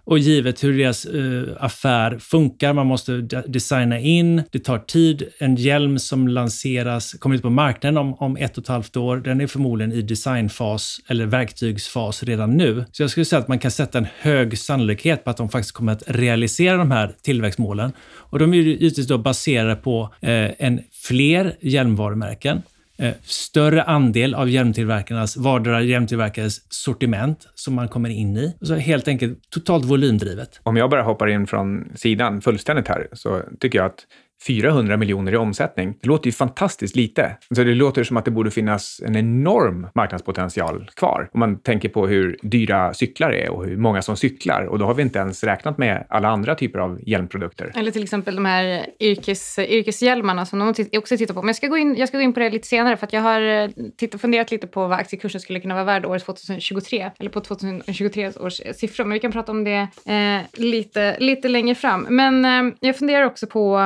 och givet hur deras eh, affär funkar, man måste de- designa in, det tar tid. En hjälm som lanseras, kommer ut på marknaden om, om ett och ett halvt år, den är förmodligen i designfas eller verktygsfas redan nu. Så jag skulle säga att man kan sätta en hög sannolikhet på att de faktiskt kommer att realisera de här tillväxtmålen. Och de är ju givetvis då baserade på eh, en fler hjälmvarumärken, Eh, större andel av hjälmtillverkarnas, vardera hjälmtillverkares sortiment som man kommer in i. Så helt enkelt totalt volymdrivet. Om jag bara hoppar in från sidan fullständigt här så tycker jag att 400 miljoner i omsättning, det låter ju fantastiskt lite. Så det låter som att det borde finnas en enorm marknadspotential kvar. Om man tänker på hur dyra cyklar är och hur många som cyklar. Och då har vi inte ens räknat med alla andra typer av hjälmprodukter. Eller till exempel de här yrkes, yrkeshjälmarna som de också tittar på. Men jag ska, gå in, jag ska gå in på det lite senare för att jag har eh, titt- funderat lite på vad aktiekursen skulle kunna vara värd år 2023. Eller på 2023 års siffror. Men vi kan prata om det eh, lite, lite längre fram. Men eh, jag funderar också på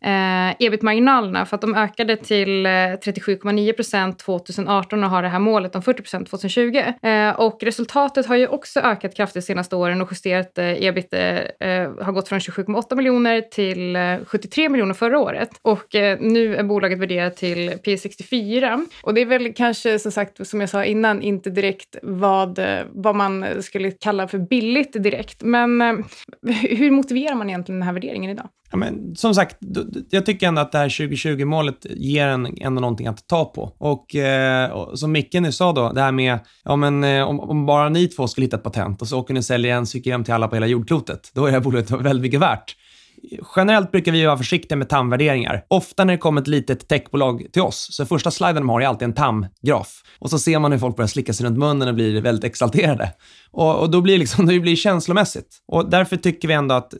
eh, eh, ebit-marginalerna för att de ökade till eh, 37,9 procent 2018 och har det här målet om 40 procent 2020. Eh, och resultatet har ju också ökat kraftigt de senaste åren och justerat eh, ebit eh, eh har gått från 27,8 miljoner till eh, 73 miljoner förra året. Och eh, nu är bolaget värderat till P64. Och det är väl kanske som sagt, som jag sa innan, inte direkt vad, vad man skulle kalla för billigt direkt. Men eh, hur motiverar man egentligen den här värderingen idag? Ja, men, som sagt, jag tycker ändå att det här 2020-målet ger en ändå någonting att ta på. Och, eh, och som Micke nu sa då, det här med ja, men, eh, om, om bara ni två skulle hitta ett patent och så åker ni och säljer en cykelhjälm till alla på hela jordklotet, då är det här bolaget väldigt mycket värt. Generellt brukar vi vara försiktiga med TAM-värderingar. Ofta när det kommer ett litet techbolag till oss, så första sliden de har är alltid en TAM-graf. Och så ser man hur folk börjar slicka sig runt munnen och blir väldigt exalterade. Och, och då blir liksom, det blir känslomässigt. Och därför tycker vi ändå att eh,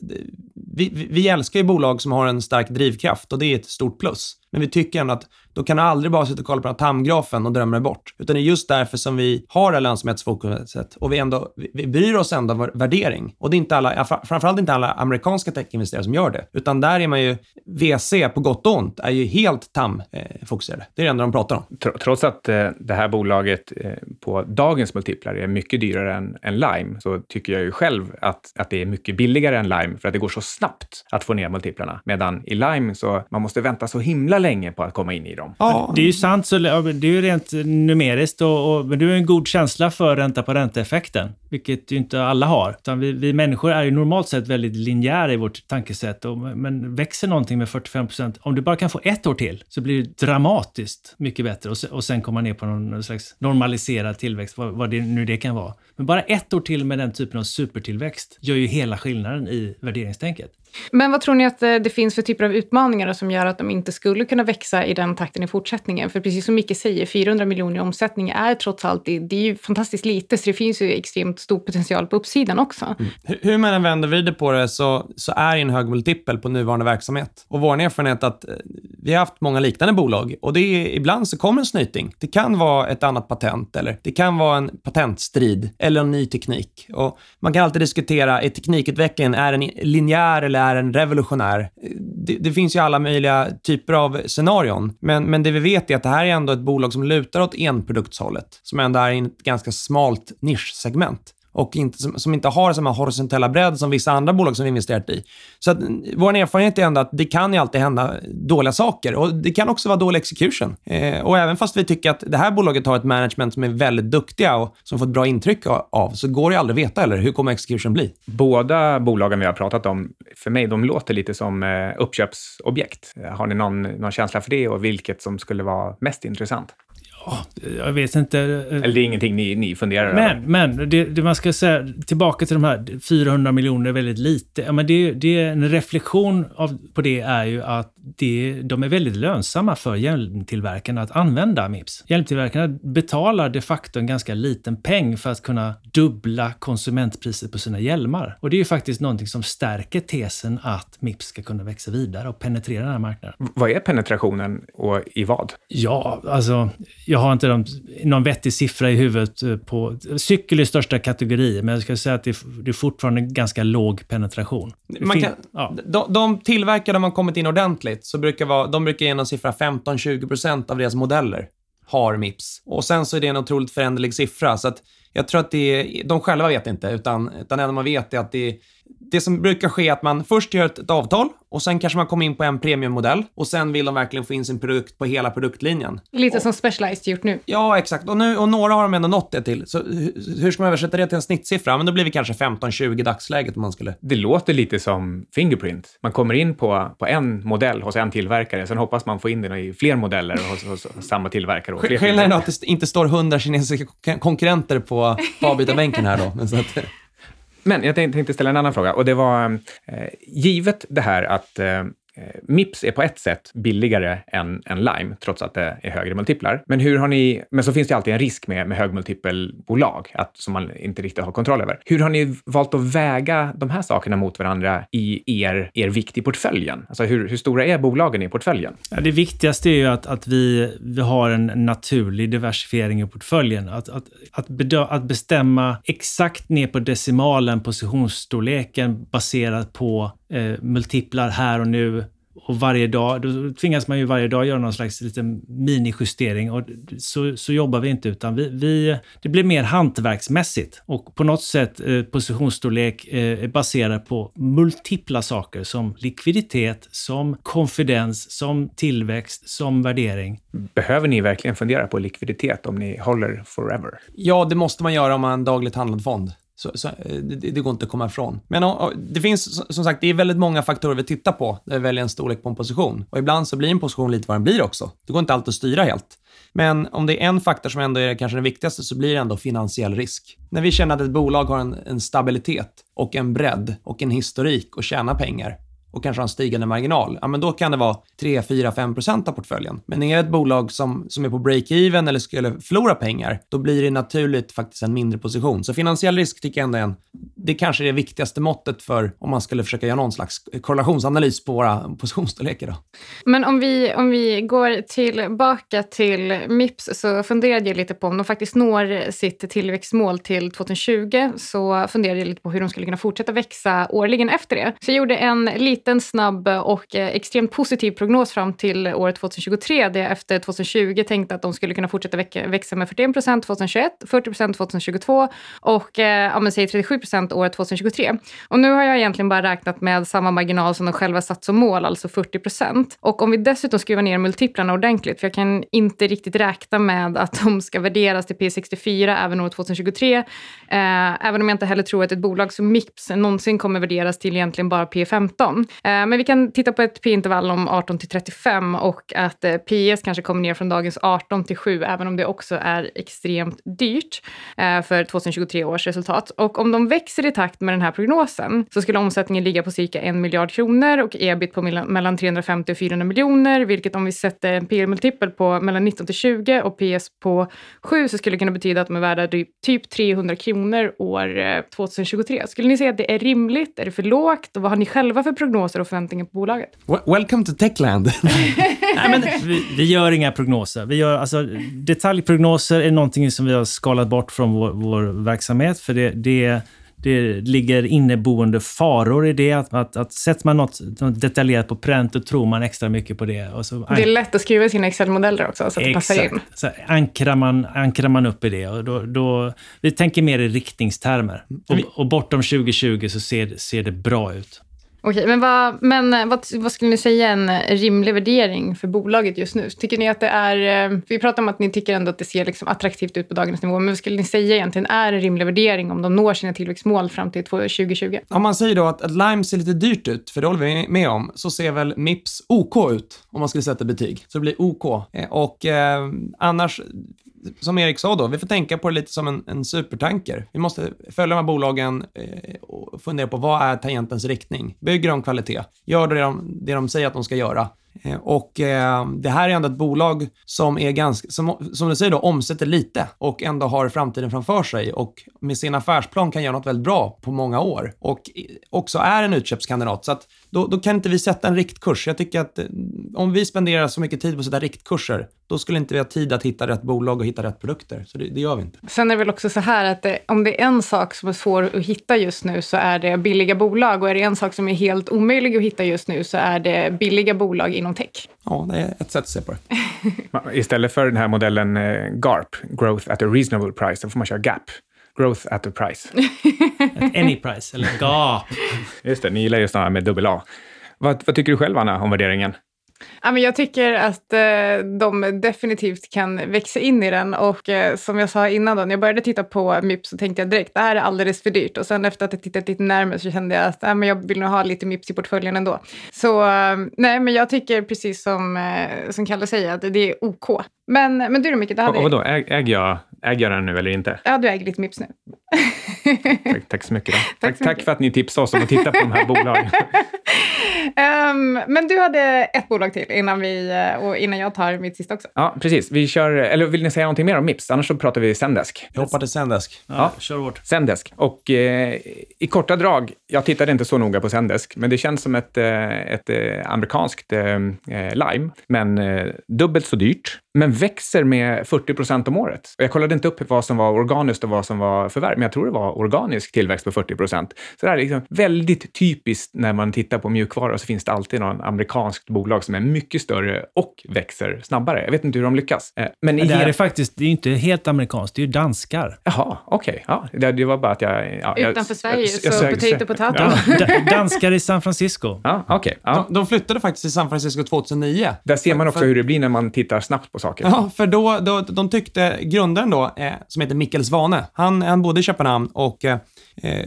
vi, vi, vi älskar ju bolag som har en stark drivkraft och det är ett stort plus. Men vi tycker ändå att då kan du aldrig bara sitta och kolla på den här TAM-grafen och drömma dig bort. Utan det är just därför som vi har det här lönsamhetsfokuset och vi, ändå, vi, vi bryr oss ändå om värdering. Och det är inte alla, framförallt inte alla amerikanska techinvesterare som gör det. Utan där är man ju, VC på gott och ont, är ju helt TAM-fokuserade. Det är det enda de pratar om. Trots att eh, det här bolaget eh, på dagens multiplar är mycket dyrare än, än Lime så tycker jag ju själv att, att det är mycket billigare än Lime för att det går så snabbt att få ner multiplarna. Medan i Lime så man måste vänta så himla länge på att komma in i dem. Ja, Det är ju sant, så, det är ju rent numeriskt, och, och, men du har en god känsla för ränta på ränta-effekten, vilket ju inte alla har. Utan vi, vi människor är ju normalt sett väldigt linjära i vårt tankesätt, och, men växer någonting med 45 procent, om du bara kan få ett år till, så blir det dramatiskt mycket bättre och, och sen komma ner på någon slags normaliserad tillväxt, vad, vad det nu det kan vara. Men bara ett år till med den typen av supertillväxt gör ju hela skillnaden i värderingstänket. Men vad tror ni att eh, det finns för typer av utmaningar som gör att de inte skulle kunna växa i den takten i fortsättningen? För precis som Micke säger, 400 miljoner i omsättning är trots allt, det, det är ju fantastiskt lite, så det finns ju extremt stor potential på uppsidan också. Mm. Hur- Hur man än vänder och vrider på det så, så är det en hög multipel på nuvarande verksamhet. Och vår erfarenhet är att eh, vi har haft många liknande bolag och det är, ibland så kommer en snyting. Det kan vara ett annat patent eller det kan vara en patentstrid eller en ny teknik. Och man kan alltid diskutera, är teknikutvecklingen, är den linjär eller är en revolutionär? Det, det finns ju alla möjliga typer av scenarion, men, men det vi vet är att det här är ändå ett bolag som lutar åt enproduktshållet, som ändå är i ett ganska smalt nischsegment och inte, som, som inte har samma horisontella bredd som vissa andra bolag som vi investerat i. Så att, vår erfarenhet är ändå att det kan ju alltid hända dåliga saker och det kan också vara dålig execution. Eh, och även fast vi tycker att det här bolaget har ett management som är väldigt duktiga och som får ett bra intryck av, så går det aldrig att veta eller hur kommer execution bli? Båda bolagen vi har pratat om, för mig, de låter lite som eh, uppköpsobjekt. Har ni någon, någon känsla för det och vilket som skulle vara mest intressant? Jag vet inte. Eller det är ingenting ni, ni funderar men, över? Men, det, det, man ska säga, tillbaka till de här 400 miljoner är väldigt lite. Ja, men det, det, en reflektion av, på det är ju att det, de är väldigt lönsamma för hjälmtillverkarna att använda Mips. Hjälmtillverkarna betalar de facto en ganska liten peng för att kunna dubbla konsumentpriset på sina hjälmar. Och det är ju faktiskt någonting som stärker tesen att Mips ska kunna växa vidare och penetrera den här marknaden. Vad är penetrationen och i vad? Ja, alltså jag har inte de, någon vettig siffra i huvudet eh, på... Cykel är största kategori, men jag ska säga att det är, det är fortfarande ganska låg penetration. Man kan, ja. de, de tillverkare där man kommit in ordentligt, så brukar vara, de brukar ge en siffra 15-20% av deras modeller har Mips. Och sen så är det en otroligt föränderlig siffra, så att jag tror att det är, de själva vet inte, utan, utan det enda man vet är att det är det som brukar ske är att man först gör ett, ett avtal och sen kanske man kommer in på en premiummodell och sen vill de verkligen få in sin produkt på hela produktlinjen. Lite och, som Specialized gjort nu. Ja, exakt. Och, nu, och några har de ändå nått det till. Så hur ska man översätta det till en snittsiffra? Men då blir det kanske 15-20 i dagsläget om man skulle... Det låter lite som Fingerprint. Man kommer in på, på en modell hos en tillverkare, sen hoppas man få in den i fler modeller hos, hos, hos samma tillverkare. Skillnaden är att det inte står 100 kinesiska konkurrenter på, på avbytarbänken här då. Men så att, men jag tänkte ställa en annan fråga. Och det var, eh, givet det här att eh, Eh, Mips är på ett sätt billigare än, än Lime, trots att det är högre multiplar. Men, hur har ni, men så finns det alltid en risk med, med högmultipelbolag att, som man inte riktigt har kontroll över. Hur har ni valt att väga de här sakerna mot varandra i er, er vikt i portföljen? Alltså hur, hur stora är bolagen i portföljen? Ja, det viktigaste är ju att, att vi, vi har en naturlig diversifiering i portföljen. Att, att, att, bedö, att bestämma exakt ner på decimalen positionsstorleken baserat på eh, multiplar här och nu och varje dag, då tvingas man ju varje dag göra någon slags liten minijustering och så, så jobbar vi inte utan vi, vi, det blir mer hantverksmässigt och på något sätt eh, positionsstorlek eh, är baserad på multipla saker som likviditet, som konfidens, som tillväxt, som värdering. Behöver ni verkligen fundera på likviditet om ni håller forever? Ja, det måste man göra om man har en dagligt handlad fond. Så, så eh, det, det, går inte att komma ifrån. Men och, det finns, som sagt, det är väldigt många faktorer vi tittar på när vi väljer en storlek på en position. Och ibland så blir en position lite vad den blir också. Det går inte alltid att styra helt. Men om det är en faktor som ändå är kanske den viktigaste så blir det ändå finansiell risk. När vi känner att ett bolag har en, en stabilitet och en bredd och en historik och tjänar pengar, och kanske har en stigande marginal, ja men då kan det vara 3, 4, 5 procent av portföljen. Men är det ett bolag som, som är på break-even eller skulle förlora pengar, då blir det naturligt faktiskt en mindre position. Så finansiell risk tycker jag ändå är en, det kanske är det viktigaste måttet för om man skulle försöka göra någon slags korrelationsanalys på våra positionsstorlekar. Då. Men om vi, om vi går tillbaka till Mips så funderade jag lite på om de faktiskt når sitt tillväxtmål till 2020 så funderade jag lite på hur de skulle kunna fortsätta växa årligen efter det. Så jag gjorde en liten liten, snabb och eh, extremt positiv prognos fram till året 2023 där jag efter 2020 tänkte att de skulle kunna fortsätta växa med 41 procent 2021, 40 procent 2022 och eh, ja, men säg 37 procent året 2023. Och nu har jag egentligen bara räknat med samma marginal som de själva satt som mål, alltså 40 procent. Och om vi dessutom skruvar ner multiplarna ordentligt, för jag kan inte riktigt räkna med att de ska värderas till P64 även år 2023, eh, även om jag inte heller tror att ett bolag som Mips någonsin kommer värderas till egentligen bara P15. Eh, men vi kan titta på ett P-intervall om 18 till 35 och att eh, PS kanske kommer ner från dagens 18 till 7, även om det också är extremt dyrt eh, för 2023 års resultat. Och om de växer i takt med den här prognosen så skulle omsättningen ligga på cirka en miljard kronor och ebit på mellan 350 och 400 miljoner, vilket om vi sätter en PL-multipel på mellan 19 till 20 och PS på 7 så skulle det kunna betyda att de är värda typ 300 kronor år 2023. Skulle ni säga att det är rimligt? Är det för lågt? Och vad har ni själva för prognoser prognoser och förväntningar på bolaget. Welcome to Techland. Nej, men vi, vi, gör inga prognoser. Vi gör, alltså, detaljprognoser är någonting som vi har skalat bort från vår, vår verksamhet, för det, det det ligger inneboende faror i det. Att, att, att sätter man något, något detaljerat på pränt, då tror man extra mycket på det. Och så, det är lätt att skriva sina Excel-modeller också, så att det passar in. Så ankrar man, ankrar man upp i det. Och då, då, vi tänker mer i riktningstermer. Och, och bortom 2020 så ser, ser det bra ut. Okej, men, vad, men eh, vad, vad, skulle ni säga är en rimlig värdering för bolaget just nu? Tycker ni att det är... Eh, vi pratar om att ni tycker ändå att det ser liksom attraktivt ut på dagens nivå, men vad skulle ni säga egentligen är en rimlig värdering om de når sina tillväxtmål fram till 2020? Om man säger då att, att Lime ser lite dyrt ut, för det håller vi med om, så ser väl Mips OK ut om man skulle sätta betyg. Så det blir OK. Eh, och eh, annars som Erik sa då, vi får tänka på det lite som en, en supertanker. Vi måste följa de här bolagen eh, och fundera på vad är tangentens riktning? Bygger de kvalitet? Gör det de, det de säger att de ska göra? Eh, och eh, det här är ändå ett bolag som är ganska, som, som du säger då, omsätter lite och ändå har framtiden framför sig och med sin affärsplan kan göra något väldigt bra på många år och också är en utköpskandidat. Så att då, då kan inte vi sätta en riktkurs. Jag tycker att eh, om vi spenderar så mycket tid på att sätta riktkurser, då skulle inte vi ha tid att hitta rätt bolag och hitta rätt produkter. Så det, det gör vi inte. Sen är det väl också så här att det, om det är en sak som är svår att hitta just nu så är det billiga bolag och är det en sak som är helt omöjlig att hitta just nu så är det billiga bolag inom tech. Ja, det är ett sätt att se på det. Istället för den här modellen eh, GARP, Growth at a reasonable price, så får man köra GAP. Growth at a price. any price, eller GAP. Just det, ni gillar ju sådana med dubbel A. Vad, vad tycker du själv, Anna, om värderingen? Ja, men jag tycker att eh, de definitivt kan växa in i den och eh, som jag sa innan då, när jag började titta på Mips så tänkte jag direkt det här är alldeles för dyrt och sen efter att jag tittat lite närmare så kände jag att men jag vill nog ha lite Mips i portföljen ändå. Så eh, nej, men jag tycker precis som, som Kalle säger att det är OK. Men, men du då Micke, det hade... Och, vadå, äger jag, äger jag den nu eller inte? Ja, du äger lite Mips nu. tack, tack, så mycket. Då. Tack, tack, tack för att ni tipsade oss om att titta på de här bolagen. um, men du hade ett bolag till innan, vi, eh, och innan jag tar mitt sista också. Ja, precis. Vi kör, eller vill ni säga någonting mer om Mips? Annars så pratar vi Zendesk. Vi hoppar till Zendesk. Ja, ja. kör hårt. Zendesk. Och eh, i korta drag, jag tittade inte så noga på Zendesk, men det känns som ett, eh, ett, ett amerikanskt eh, Lime, men eh, dubbelt så dyrt men växer med 40 procent om året. Och jag kollade inte upp vad som var organiskt och vad som var förvärv, men jag tror det var organisk tillväxt på 40 procent. Så det är liksom väldigt typiskt när man tittar på mjukvaror så finns det alltid någon amerikanskt bolag som är mycket större och växer snabbare. Jag vet inte hur de lyckas. Eh, men det här är faktiskt, det är inte helt amerikanskt, det är ju danskar. Jaha, okej. Okay. Ja, det, det, var bara att jag... Ja, Utanför jag, Sverige, jag, så potato potato. Ja. danskar i San Francisco. Ja, okay. ja. De, de, flyttade faktiskt till San Francisco 2009. Där ser man också för, hur det blir när man tittar snabbt på saker. Ja, för då, då de tyckte, grundaren då, eh, som heter Mikkel Svane, han, han bodde i Köpenhamn och, eh,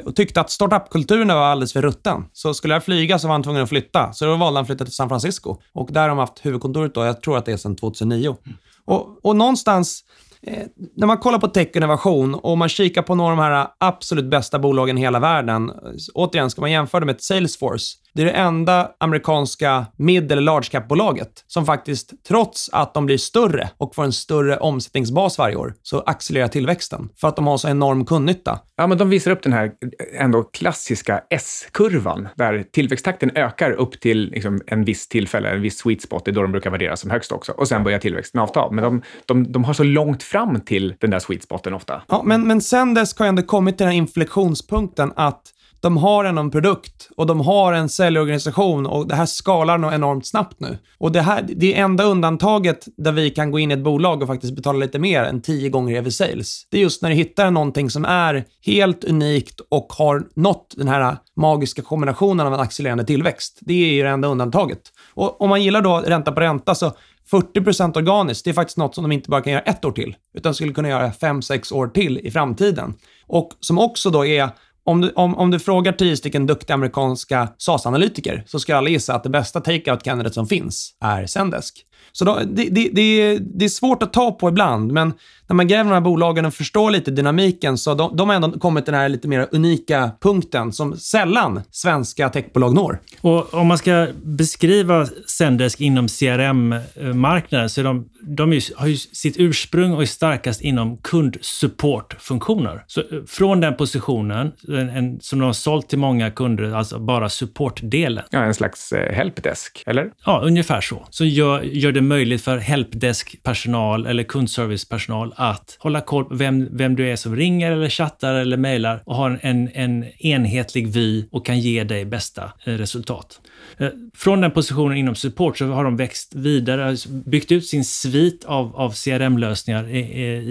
och tyckte att startup-kulturen var alldeles för rutten. Så skulle jag flyga så var han tvungen att flytta. Så då valde han att flytta till San Francisco. Och där har de haft huvudkontoret då, jag tror att det är sedan 2009. Mm. Och, och någonstans Eh, när man kollar på tech-innovation och man kikar på några av de här absolut bästa bolagen i hela världen. Återigen, ska man jämföra det med ett Salesforce. Det är det enda amerikanska mid eller large cap-bolaget som faktiskt, trots att de blir större och får en större omsättningsbas varje år, så accelererar tillväxten för att de har så enorm kundnytta. Ja, men de visar upp den här ändå klassiska S-kurvan där tillväxttakten ökar upp till liksom, en viss tillfälle, en viss sweet spot, det är då de brukar värderas som högst också. Och sen börjar tillväxten avta. Men de, de, de har så långt fram till den där sweet spoten ofta. Ja, men, men sen dess har jag ändå kommit till den inflektionspunkten att de har en en produkt och de har en säljorganisation och det här skalar nog enormt snabbt nu. Och det här, det enda undantaget där vi kan gå in i ett bolag och faktiskt betala lite mer än tio gånger över sales. Det är just när du hittar någonting som är helt unikt och har nått den här magiska kombinationen av en accelererande tillväxt. Det är ju det enda undantaget. Och om man gillar då ränta på ränta så 40% organiskt, det är faktiskt något som de inte bara kan göra ett år till, utan skulle kunna göra fem sex år till i framtiden. Och som också då är om du, om, om du frågar tio stycken duktiga amerikanska SAS-analytiker så ska alla gissa att det bästa take-out candidate som finns är Zendesk. Så då, det, det, det, det, är svårt att ta på ibland, men när man gräver de här bolagen och förstår lite dynamiken så de, de har ändå kommit till den här lite mer unika punkten som sällan svenska techbolag når. Och om man ska beskriva Zendesk inom CRM-marknaden så är de de är, har ju sitt ursprung och är starkast inom kundsupportfunktioner. Så eh, från den positionen, en, en, som de har sålt till många kunder, alltså bara supportdelen. Ja, en slags eh, helpdesk, eller? Ja, ungefär så. Så gör, gör det möjligt för helpdesk-personal eller kundservice-personal att hålla koll på vem, vem du är som ringer eller chattar eller mejlar och har en, en enhetlig vy och kan ge dig bästa eh, resultat. Eh, från den positionen inom support så har de växt vidare, byggt ut sin svit av, av CRM-lösningar i,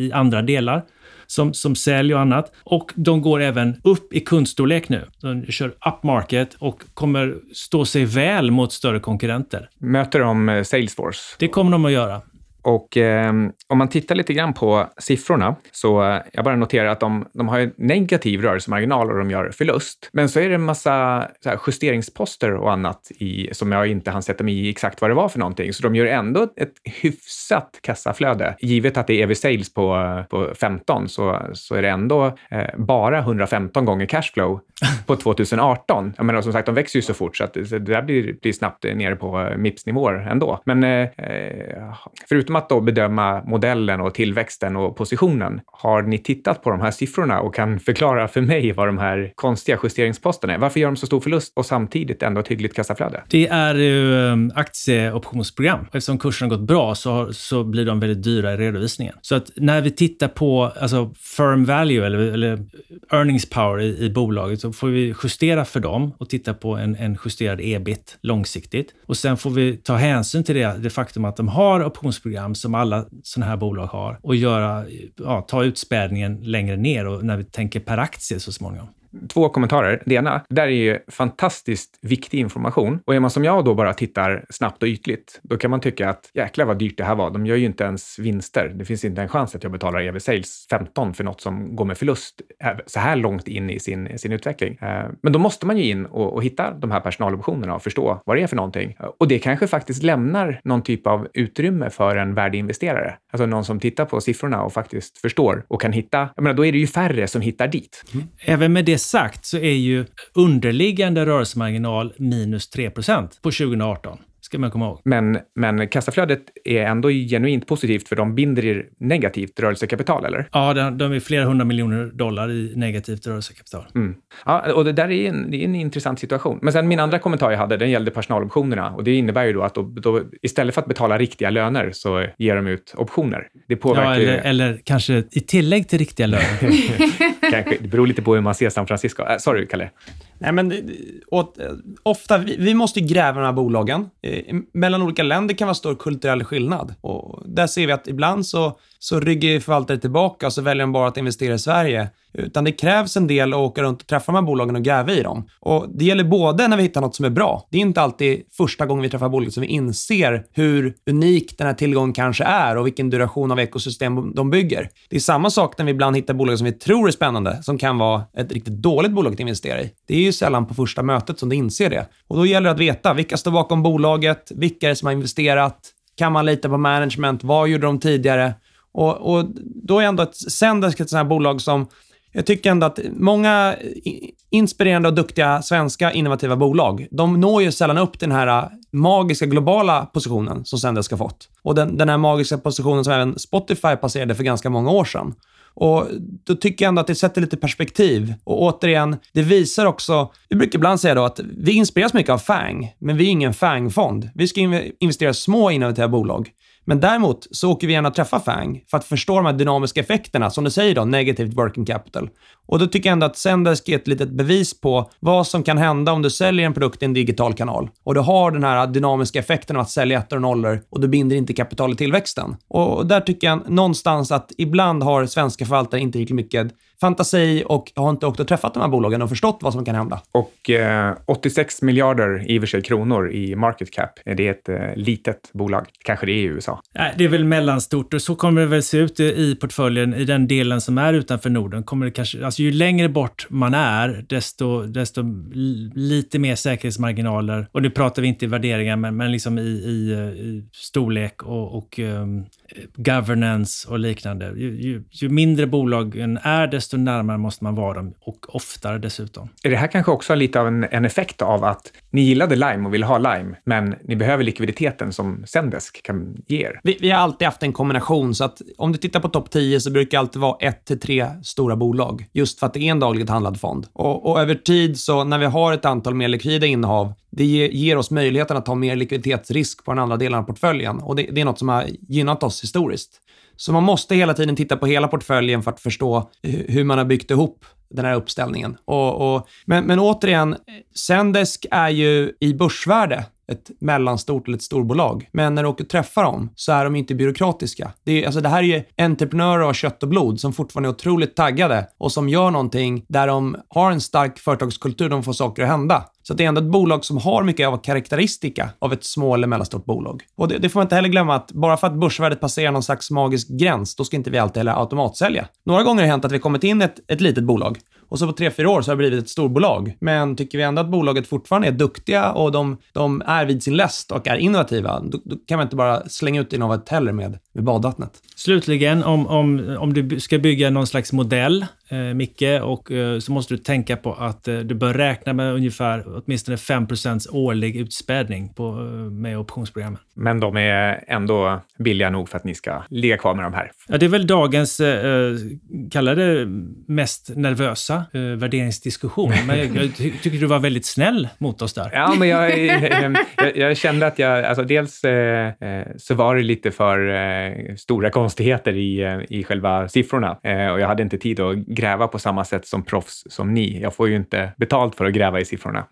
i, andra delar. Som, som sälj och annat. Och de går även upp i kundstorlek nu. De kör upmarket och kommer stå sig väl mot större konkurrenter. Möter de eh, Salesforce? Det kommer de att göra. Och eh, om man tittar lite grann på siffrorna så eh, jag bara noterar att de, de har en negativ rörelsemarginal och de gör förlust. Men så är det en massa här, justeringsposter och annat i, som jag inte hann sätta mig i exakt vad det var för någonting. Så de gör ändå ett hyfsat kassaflöde. Givet att det är EV Sales på, på 15 så, så är det ändå eh, bara 115 gånger cashflow på 2018. Jag menar som sagt, de växer ju så fort så att det där blir, blir snabbt eh, nere på eh, Mips-nivåer ändå. Men eh, eh, förutom att då bedöma modellen och tillväxten och positionen, har ni tittat på de här siffrorna och kan förklara för mig vad de här konstiga justeringsposterna är? Varför gör de så stor förlust och samtidigt ändå ett hyggligt kassaflöde? Det är ju aktieoptionsprogram. Eftersom kursen har gått bra så, så blir de väldigt dyra i redovisningen. Så att när vi tittar på alltså firm value eller, eller earnings power i, i bolaget så får vi justera för dem och titta på en, en justerad ebit långsiktigt. Och sen får vi ta hänsyn till det, det faktum att de har optionsprogram som alla sådana här bolag har och göra, ja, ta utspädningen längre ner och när vi tänker per aktie så småningom två kommentarer. Det ena, det där är ju fantastiskt viktig information. Och är man som jag då bara tittar snabbt och ytligt, då kan man tycka att jäklar vad dyrt det här var. De gör ju inte ens vinster. Det finns inte en chans att jag betalar EV Sales 15 för något som går med förlust eh, så här långt in i sin, sin utveckling. Eh, men då måste man ju in och, och hitta de här personaloptionerna och förstå vad det är för någonting. Och det kanske faktiskt lämnar någon typ av utrymme för en värdeinvesterare. Alltså någon som tittar på siffrorna och faktiskt förstår och kan hitta. Jag menar, då är det ju färre som hittar dit. Mm. Även med det det sagt så är ju underliggande rörelsemarginal minus 3% på 2018 ska man komma ihåg. Men, men kassaflödet är ändå genuint positivt för de binder negativt rörelsekapital, eller? Ja, de, de är flera hundra miljoner dollar i negativt rörelsekapital. Mm. Ja, och det där är en, det är en intressant situation. Men sen min andra kommentar jag hade, den gällde personaloptionerna och det innebär ju då att då, då, istället för att betala riktiga löner så ger de ut optioner. Det påverkar ja, eller, ju... eller kanske i tillägg till riktiga löner. kanske, det beror lite på hur man ser San Francisco. Äh, sorry, Kalle. Nej, men åt, ofta, vi, vi, måste gräva de här bolagen. Eh, mellan olika länder kan vara stor kulturell skillnad. Och där ser vi att ibland så, så rygger förvaltare tillbaka och så väljer de bara att investera i Sverige. Utan det krävs en del att åka runt och träffa de här bolagen och gräva i dem. Och det gäller både när vi hittar något som är bra. Det är inte alltid första gången vi träffar bolaget som vi inser hur unik den här tillgången kanske är och vilken duration av ekosystem de bygger. Det är samma sak när vi ibland hittar bolag som vi tror är spännande, som kan vara ett riktigt dåligt bolag att investera i. Det är ju sällan på första mötet som du inser det. Och då gäller det att veta vilka står bakom bolaget, vilka är det som har investerat, kan man lita på management, vad gjorde de tidigare? Och, och då är ändå ett Sendesk ett sånt här bolag som jag tycker ändå att många inspirerande och duktiga svenska innovativa bolag, de når ju sällan upp till den här äh, magiska globala positionen som Sendesk har fått. Och den, den här magiska positionen som även Spotify passerade för ganska många år sedan. Och Då tycker jag ändå att det sätter lite perspektiv. Och återigen, det visar också... Vi brukar ibland säga då att vi inspireras mycket av FANG, men vi är ingen FANG-fond. Vi ska investera i små innovativa bolag. Men däremot så åker vi gärna och träffar FANG för att förstå de här dynamiska effekterna, som du säger då, negativt working capital. Och då tycker jag ändå att Zendesk är ett litet bevis på vad som kan hända om du säljer en produkt i en digital kanal. Och du har den här dynamiska effekten av att sälja ettor och nollor och du binder inte kapital i tillväxten. Och där tycker jag någonstans att ibland har svenska förvaltare inte riktigt mycket fantasi och har inte åkt och träffat de här bolagen och förstått vad som kan hända. Och eh, 86 miljarder i och för sig kronor i market cap, är det ett eh, litet bolag? Kanske det är i USA? Nej, det är väl mellanstort och så kommer det väl se ut i portföljen i den delen som är utanför Norden. Kommer det kanske, alltså ju längre bort man är, desto, desto lite mer säkerhetsmarginaler. Och nu pratar vi inte i värderingar, men, men liksom i, i, i storlek och, och um, governance och liknande. Ju, ju, ju, mindre bolagen är, desto desto närmare måste man vara dem och oftare dessutom. Är det här kanske också lite av en, en effekt av att ni gillade Lime och ville ha Lime, men ni behöver likviditeten som Zendesk kan ge er? Vi, vi har alltid haft en kombination, så att om du tittar på topp 10 så brukar det alltid vara ett till tre stora bolag. Just för att det är en dagligt handlad fond. Och, och över tid, så när vi har ett antal mer likvida innehav, det ger, ger oss möjligheten att ta mer likviditetsrisk på den andra delen av portföljen. Och det, det är något som har gynnat oss historiskt. Så man måste hela tiden titta på hela portföljen för att förstå hur man har byggt ihop den här uppställningen. Och, och, men, men återigen, Sendesk är ju i börsvärde ett mellanstort eller ett storbolag. Men när du åker och träffar dem så är de inte byråkratiska. Det, är, alltså det här är ju entreprenörer av kött och blod som fortfarande är otroligt taggade och som gör någonting där de har en stark företagskultur, de får saker att hända. Så det är ändå ett bolag som har mycket av karaktäristika av ett små eller mellanstort bolag. Och det, det, får man inte heller glömma att bara för att börsvärdet passerar någon slags magisk gräns, då ska inte vi alltid heller automatsälja. Några gånger har det hänt att vi kommit in ett, ett litet bolag och så på tre, fyra år så har det blivit ett storbolag. Men tycker vi ändå att bolaget fortfarande är duktiga och de, de är vid sin läst och är innovativa, då, då kan man inte bara slänga ut innehållet heller med, med badvattnet. Slutligen, om, om, om du ska bygga någon slags modell, eh, Micke, och, eh, så måste du tänka på att eh, du bör räkna med ungefär åtminstone 5% årlig utspädning på, eh, med optionsprogrammen. Men de är ändå billiga nog för att ni ska ligga kvar med de här? Ja, det är väl dagens, eh, kalla det mest nervösa eh, värderingsdiskussion. Men jag, jag ty tycker du var väldigt snäll mot oss där. Ja, men jag, jag, jag kände att jag, alltså dels eh, så var det lite för eh, stora konstigheter i, eh, i själva siffrorna eh, och jag hade inte tid att gräva på samma sätt som proffs som ni. Jag får ju inte betalt för att gräva i siffrorna.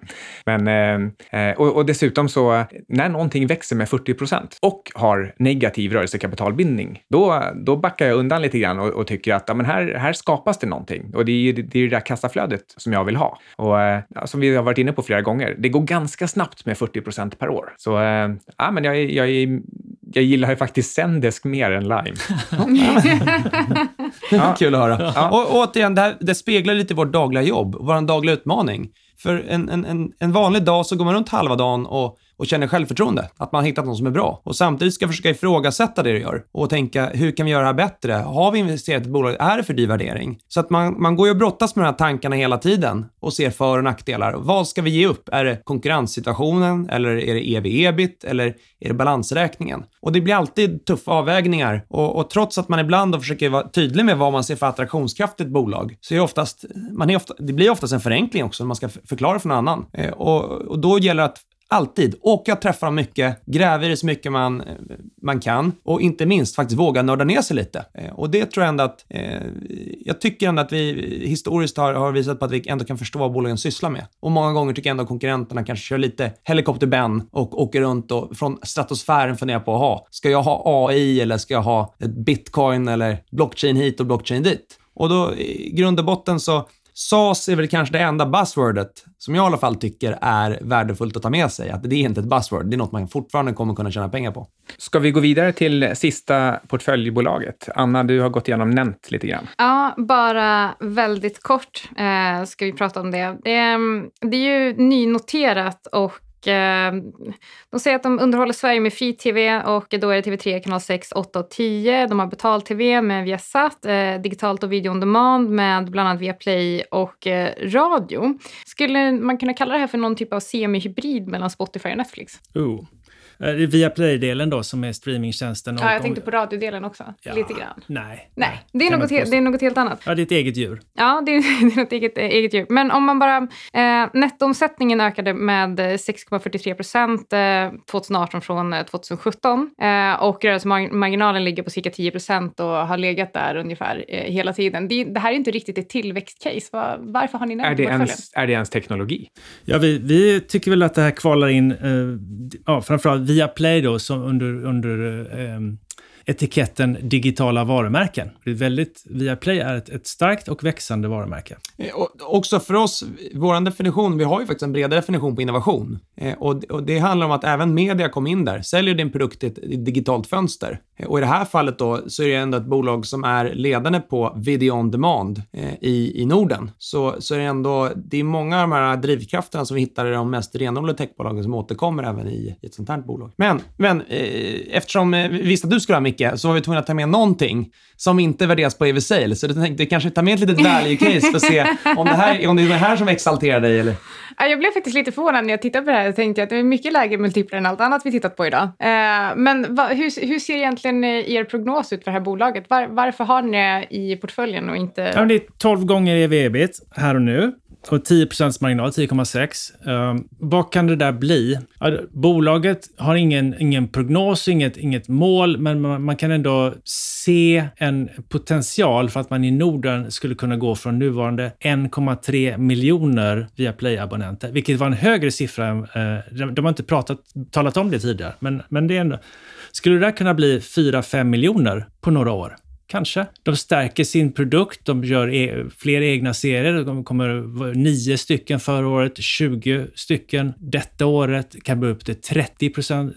Men, eh, eh och, och, dessutom så, när någonting växer med 40 procent och har negativ rörelsekapitalbindning, då, då backar jag undan lite grann och, och tycker att ja, men här, här skapas det någonting. Och det är ju det, är det där kassaflödet som jag vill ha. Och eh, som vi har varit inne på flera gånger, det går ganska snabbt med 40 procent per år. Så eh, ja, men jag, jag, jag gillar ju faktiskt Zendesk mer än Lime. ja. Kul att höra. Ja. Och, återigen, det, här, det speglar lite vårt dagliga jobb, vår dagliga utmaning. För en, en, en vanlig dag så går man runt halva dagen och och känner självförtroende. Att man har hittat någon som är bra. Och samtidigt ska försöka ifrågasätta det du gör och tänka, hur kan vi göra det här bättre? Har vi investerat i ett bolag? Är det för dyr värdering? Så att man, man går ju och brottas med de här tankarna hela tiden och ser för och nackdelar. Vad ska vi ge upp? Är det konkurrenssituationen eller är det ev-ebit eller är det balansräkningen? Och det blir alltid tuffa avvägningar och, och trots att man ibland försöker vara tydlig med vad man ser för attraktionskraft i ett bolag så är det oftast, man är ofta, det blir oftast en förenkling också när man ska förklara för någon annan. Eh, och, och då gäller det att Alltid. Åka och träffa dem mycket, gräva i det så mycket man, man kan och inte minst faktiskt våga nörda ner sig lite. Eh, och det tror jag ändå att, eh, jag tycker ändå att vi historiskt har, har visat på att vi ändå kan förstå vad bolagen sysslar med. Och många gånger tycker jag ändå att konkurrenterna kanske kör lite helikopter-Ben och åker runt och från stratosfären funderar på, ha, ska jag ha AI eller ska jag ha ett bitcoin eller blockchain hit och blockchain dit? Och då i grund och botten så SAS är väl kanske det enda buzzwordet som jag i alla fall tycker är värdefullt att ta med sig. Att det är inte ett buzzword, det är något man fortfarande kommer kunna tjäna pengar på. Ska vi gå vidare till sista portföljbolaget? Anna, du har gått igenom Nent lite grann. Ja, bara väldigt kort eh, ska vi prata om det. Det, det är ju nynoterat och Eh, de säger att de underhåller Sverige med Fi-TV och då är det TV3 kanal 6, 8 och 10. De har betal-TV med Viasat, eh, digitalt och video on demand med bland annat Viaplay och eh, radio. Skulle man kunna kalla det här för någon typ av semi-hybrid mellan Spotify och Netflix? Ooh. Eh, via Play-delen då som är streamingtjänsten. Ja, jag tänkte på radiodelen också. Ja, lite grann. Nej. Nej, det är, något helt, det är något helt annat. Ja, det är ett eget djur. Ja, det är, det är något eget, eget djur. Men om man bara... Eh, nettoomsättningen ökade med 6,43 procent eh, 2018 från 2017. Eh, och rörelsemarginalen ligger på cirka 10 procent och har legat där ungefär eh, hela tiden. Det, det, här är inte riktigt ett tillväxtcase. Var, varför har ni nämnt är det, ens, är det ens teknologi? Ja, vi, vi tycker väl att det här kvalar in, eh, ja, framförallt Viaplay då, som under, under eh, etiketten digitala varumärken. Det är väldigt, Viaplay är ett, ett starkt och växande varumärke. Eh, och också för oss, vår definition, vi har ju faktiskt en bredare definition på innovation. Eh, och, och, det handlar om att även media kom in där, säljer din produkt i ett digitalt fönster. Eh, och i det här fallet då så är det ändå ett bolag som är ledande på video on demand eh, i, i Norden. Så, så är det ändå, det är många av de här drivkrafterna som vi hittar i de mest renodlade techbolagen som återkommer även i, i ett sånt här bolag. Men, men eh, eftersom eh, vi visste att du skulle ha Micke, så var vi tvungna att ta med någonting som inte värderas på EV Sale. Så du tänkte kanske ta med ett litet value case för att se om det, här, om det är det här som exalterar dig eller? Ja, jag blev faktiskt lite förvånad när jag tittade på det här. Jag tänkte att det är mycket lägre multiplar än allt annat vi tittat på idag. Eh, men va, hur, hur ser egentligen eh, er prognos ut för det här bolaget? Var, varför har ni det i portföljen och inte... Ja, det är 12 gånger ev-ebit här och nu. Och 10 marginal, 10,6. Um, ehm, vad kan det där bli? Ja, bolaget har ingen, ingen prognos, inget, inget mål, men man, man, kan ändå se en potential för att man i Norden skulle kunna gå från nuvarande 1,3 miljoner via Play-abonnenter, vilket var en högre siffra. Uh, de har inte pratat, talat om det tidigare, men, men det är ändå... Skulle det där kunna bli 4-5 miljoner på några år? Kanske. De stärker sin produkt, de gör e fler egna serier. De kommer nio stycken förra året, 20 stycken detta året. Kan bli upp till 30,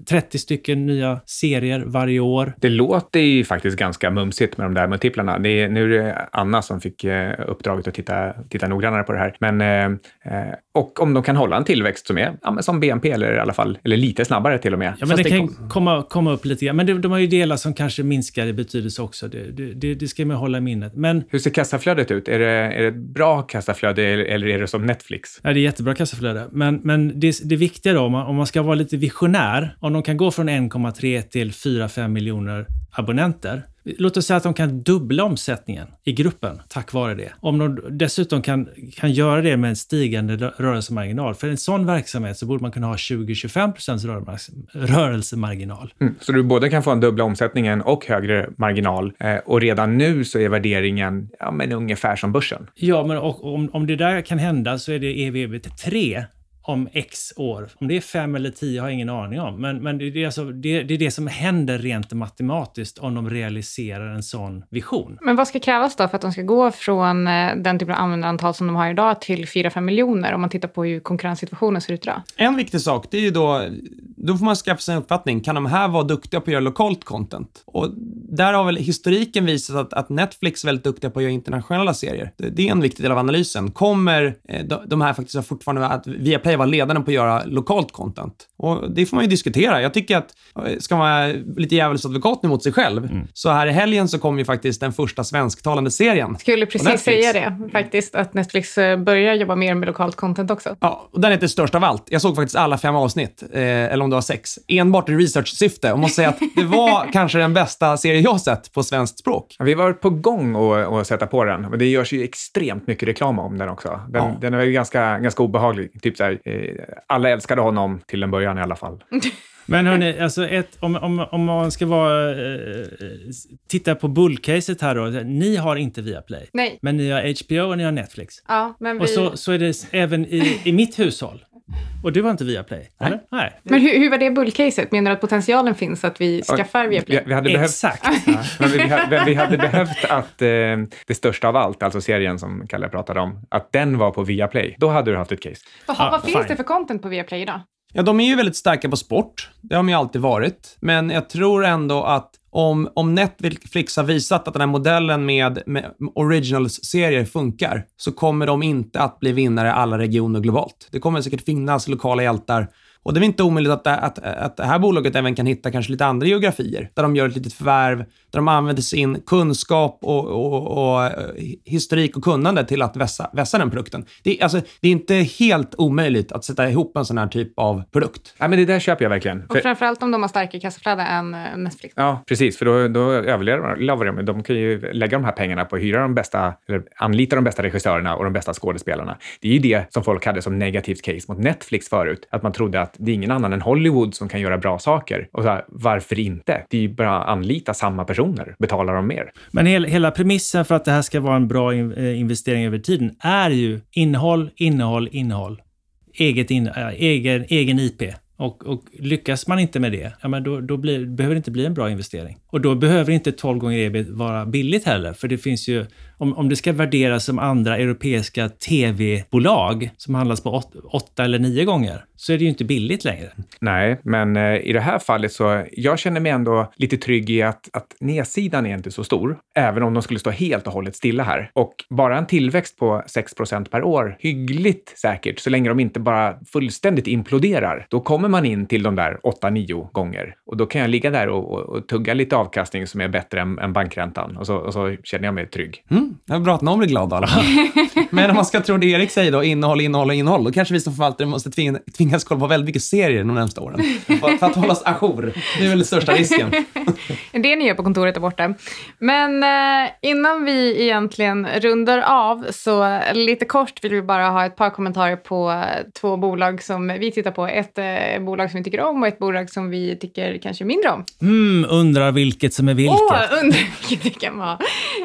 30 stycken nya serier varje år. Det låter ju faktiskt ganska mumsigt med de där multiplarna. Det är, nu är det Anna som fick eh, uppdraget att titta, titta noggrannare på det här. Men, eh, eh och om de kan hålla en tillväxt som är ja, som BNP eller i alla fall, eller lite snabbare till och med. Ja, men det, det kan kom... komma, komma upp lite grann. Men det, de har ju delar som kanske minskar i betydelse också. Det, det, det, ska man hålla i minnet. Men, Hur ser kassaflödet ut? Är det, är det ett bra kassaflöde eller är det som Netflix? Ja, det är jättebra kassaflöde. Men, men det, det viktiga då, om man, om man ska vara lite visionär, om de kan gå från 1,3 till 4-5 miljoner abonnenter, Låt oss säga att de kan dubbla omsättningen i gruppen tack vare det. Om de dessutom kan, kan göra det med en stigande rörelsemarginal. För en sån verksamhet så borde man kunna ha 20-25% rörelsemarginal. Mm, så du både kan få en dubbla omsättningen och högre marginal. Eh, och redan nu så är värderingen ja, men ungefär som börsen. Ja, men och, om, om det där kan hända så är det EV 3 om x år. Om det är fem eller tio har jag ingen aning om. Men, men det, är alltså, det, det, är det som händer rent matematiskt om de realiserar en sån vision. Men vad ska krävas då för att de ska gå från eh, den typen av användarantal som de har idag till 4-5 miljoner om man tittar på hur konkurrenssituationen ser ut idag? En viktig sak, det är ju då, då får man skaffa sig en uppfattning. Kan de här vara duktiga på att göra lokalt content? Och där har väl historiken visat att, att Netflix är väldigt duktiga på att göra internationella serier. Det, det är en viktig del av analysen. Kommer eh, de, de här faktiskt fortfarande att Viaplay vara ledande på att göra lokalt content. Och det får man ju diskutera. Jag tycker att, ska man vara lite djävulsadvokat mot sig själv, mm. så här i helgen så kom ju faktiskt den första svensktalande serien. Skulle precis säga det, faktiskt, att Netflix eh, börjar jobba mer med lokalt content också. Ja, och den heter Störst av allt. Jag såg faktiskt alla fem avsnitt, eh, eller om det var sex, enbart i research-syfte och måste säga att det var kanske den bästa serie jag sett på svenskt språk. Ja, vi var på gång att sätta på den, men det görs ju extremt mycket reklam om den också. Den, ja. den är ganska, ganska obehaglig. Typ så här, Eh, alla älskade honom till en början i alla fall. Men hörni, alltså ett, om, om, om man ska vara, eh, titta på bullcaset här då. Ni har inte Viaplay. Nej. Men ni har HBO och ni har Netflix. Ja, men vi... Och så, så är det även i, i mitt hushåll. Och du har inte Viaplay? Nej. Eller? Nej. Men hur, hur var det bullcaset? Menar du att potentialen finns att vi skaffar Viaplay? Vi, vi hade behövt, Exakt. Ja, men vi, vi, vi, hade behövt att eh, det största av allt, alltså serien som Kalle pratade om, att den var på Viaplay. Då hade du haft ett case. Vad, ja, vad finns det för content på Viaplay idag? Ja, de är ju väldigt starka på sport. Det har de ju alltid varit. Men jag tror ändå att om, om Netflix har visat att den här modellen med, med originals-serier funkar, så kommer de inte att bli vinnare i alla regioner globalt. Det kommer säkert finnas lokala hjältar och det är inte omöjligt att, att, att det här bolaget även kan hitta kanske lite andra geografier, där de gör ett litet förvärv, där de använder sin kunskap och, och, och eh, historik och kunnande till att vässa, vässa den produkten. Det, alltså, det är inte helt omöjligt att sätta ihop en sån här typ av produkt. Ja, men det där köper jag verkligen. Och framförallt om de har starkare kassaflöde än eh, Netflix. Ja, precis, för då, då överlever de. De kan ju lägga de här pengarna på att hyra de bästa, eller anlita de bästa regissörerna och de bästa skådespelarna. Det är ju det som folk hade som negativt case mot Netflix förut, att man trodde att det är ingen annan än Hollywood som kan göra bra saker. Och så här, varför inte? Det är ju bara att anlita samma personer, betalar de mer. Men hel, hela premissen för att det här ska vara en bra in, eh, investering över tiden är ju innehåll, innehåll, innehåll. Eget in, äh, egen, egen IP. Och, och, lyckas man inte med det, ja, men då, då blir, behöver det inte bli en bra investering. Och då behöver inte 12 gånger ebit vara billigt heller, för det finns ju, om, om det ska värderas som andra europeiska tv-bolag som handlas på 8 eller 9 gånger, så är det ju inte billigt längre. Nej, men eh, i det här fallet så jag känner mig ändå lite trygg i att, att nedsidan är inte så stor, även om de skulle stå helt och hållet stilla här. Och bara en tillväxt på 6% per år, hyggligt säkert, så länge de inte bara fullständigt imploderar, då kommer man in till de där 8-9 gånger. Och då kan jag ligga där och, och, och tugga lite avkastning som är bättre än, än bankräntan och så, och så känner jag mig trygg. Mm, det är bra att någon blir glad i alla fall. Men om man ska tro det Erik säger då, innehåll, innehåll och innehåll, då kanske vi som förvaltare måste tvinga, tvingas kolla på väldigt mycket serier de närmsta åren. För, för att hålla oss ajour. Det är väl den största risken. Det ni gör på kontoret där borta. Men eh, innan vi egentligen rundar av så lite kort vill vi bara ha ett par kommentarer på två bolag som vi tittar på. Ett eh, bolag som vi tycker om och ett bolag som vi tycker kanske mindre om. Mm, undrar vilket som är vilket. Åh, undrar vilket det kan vara.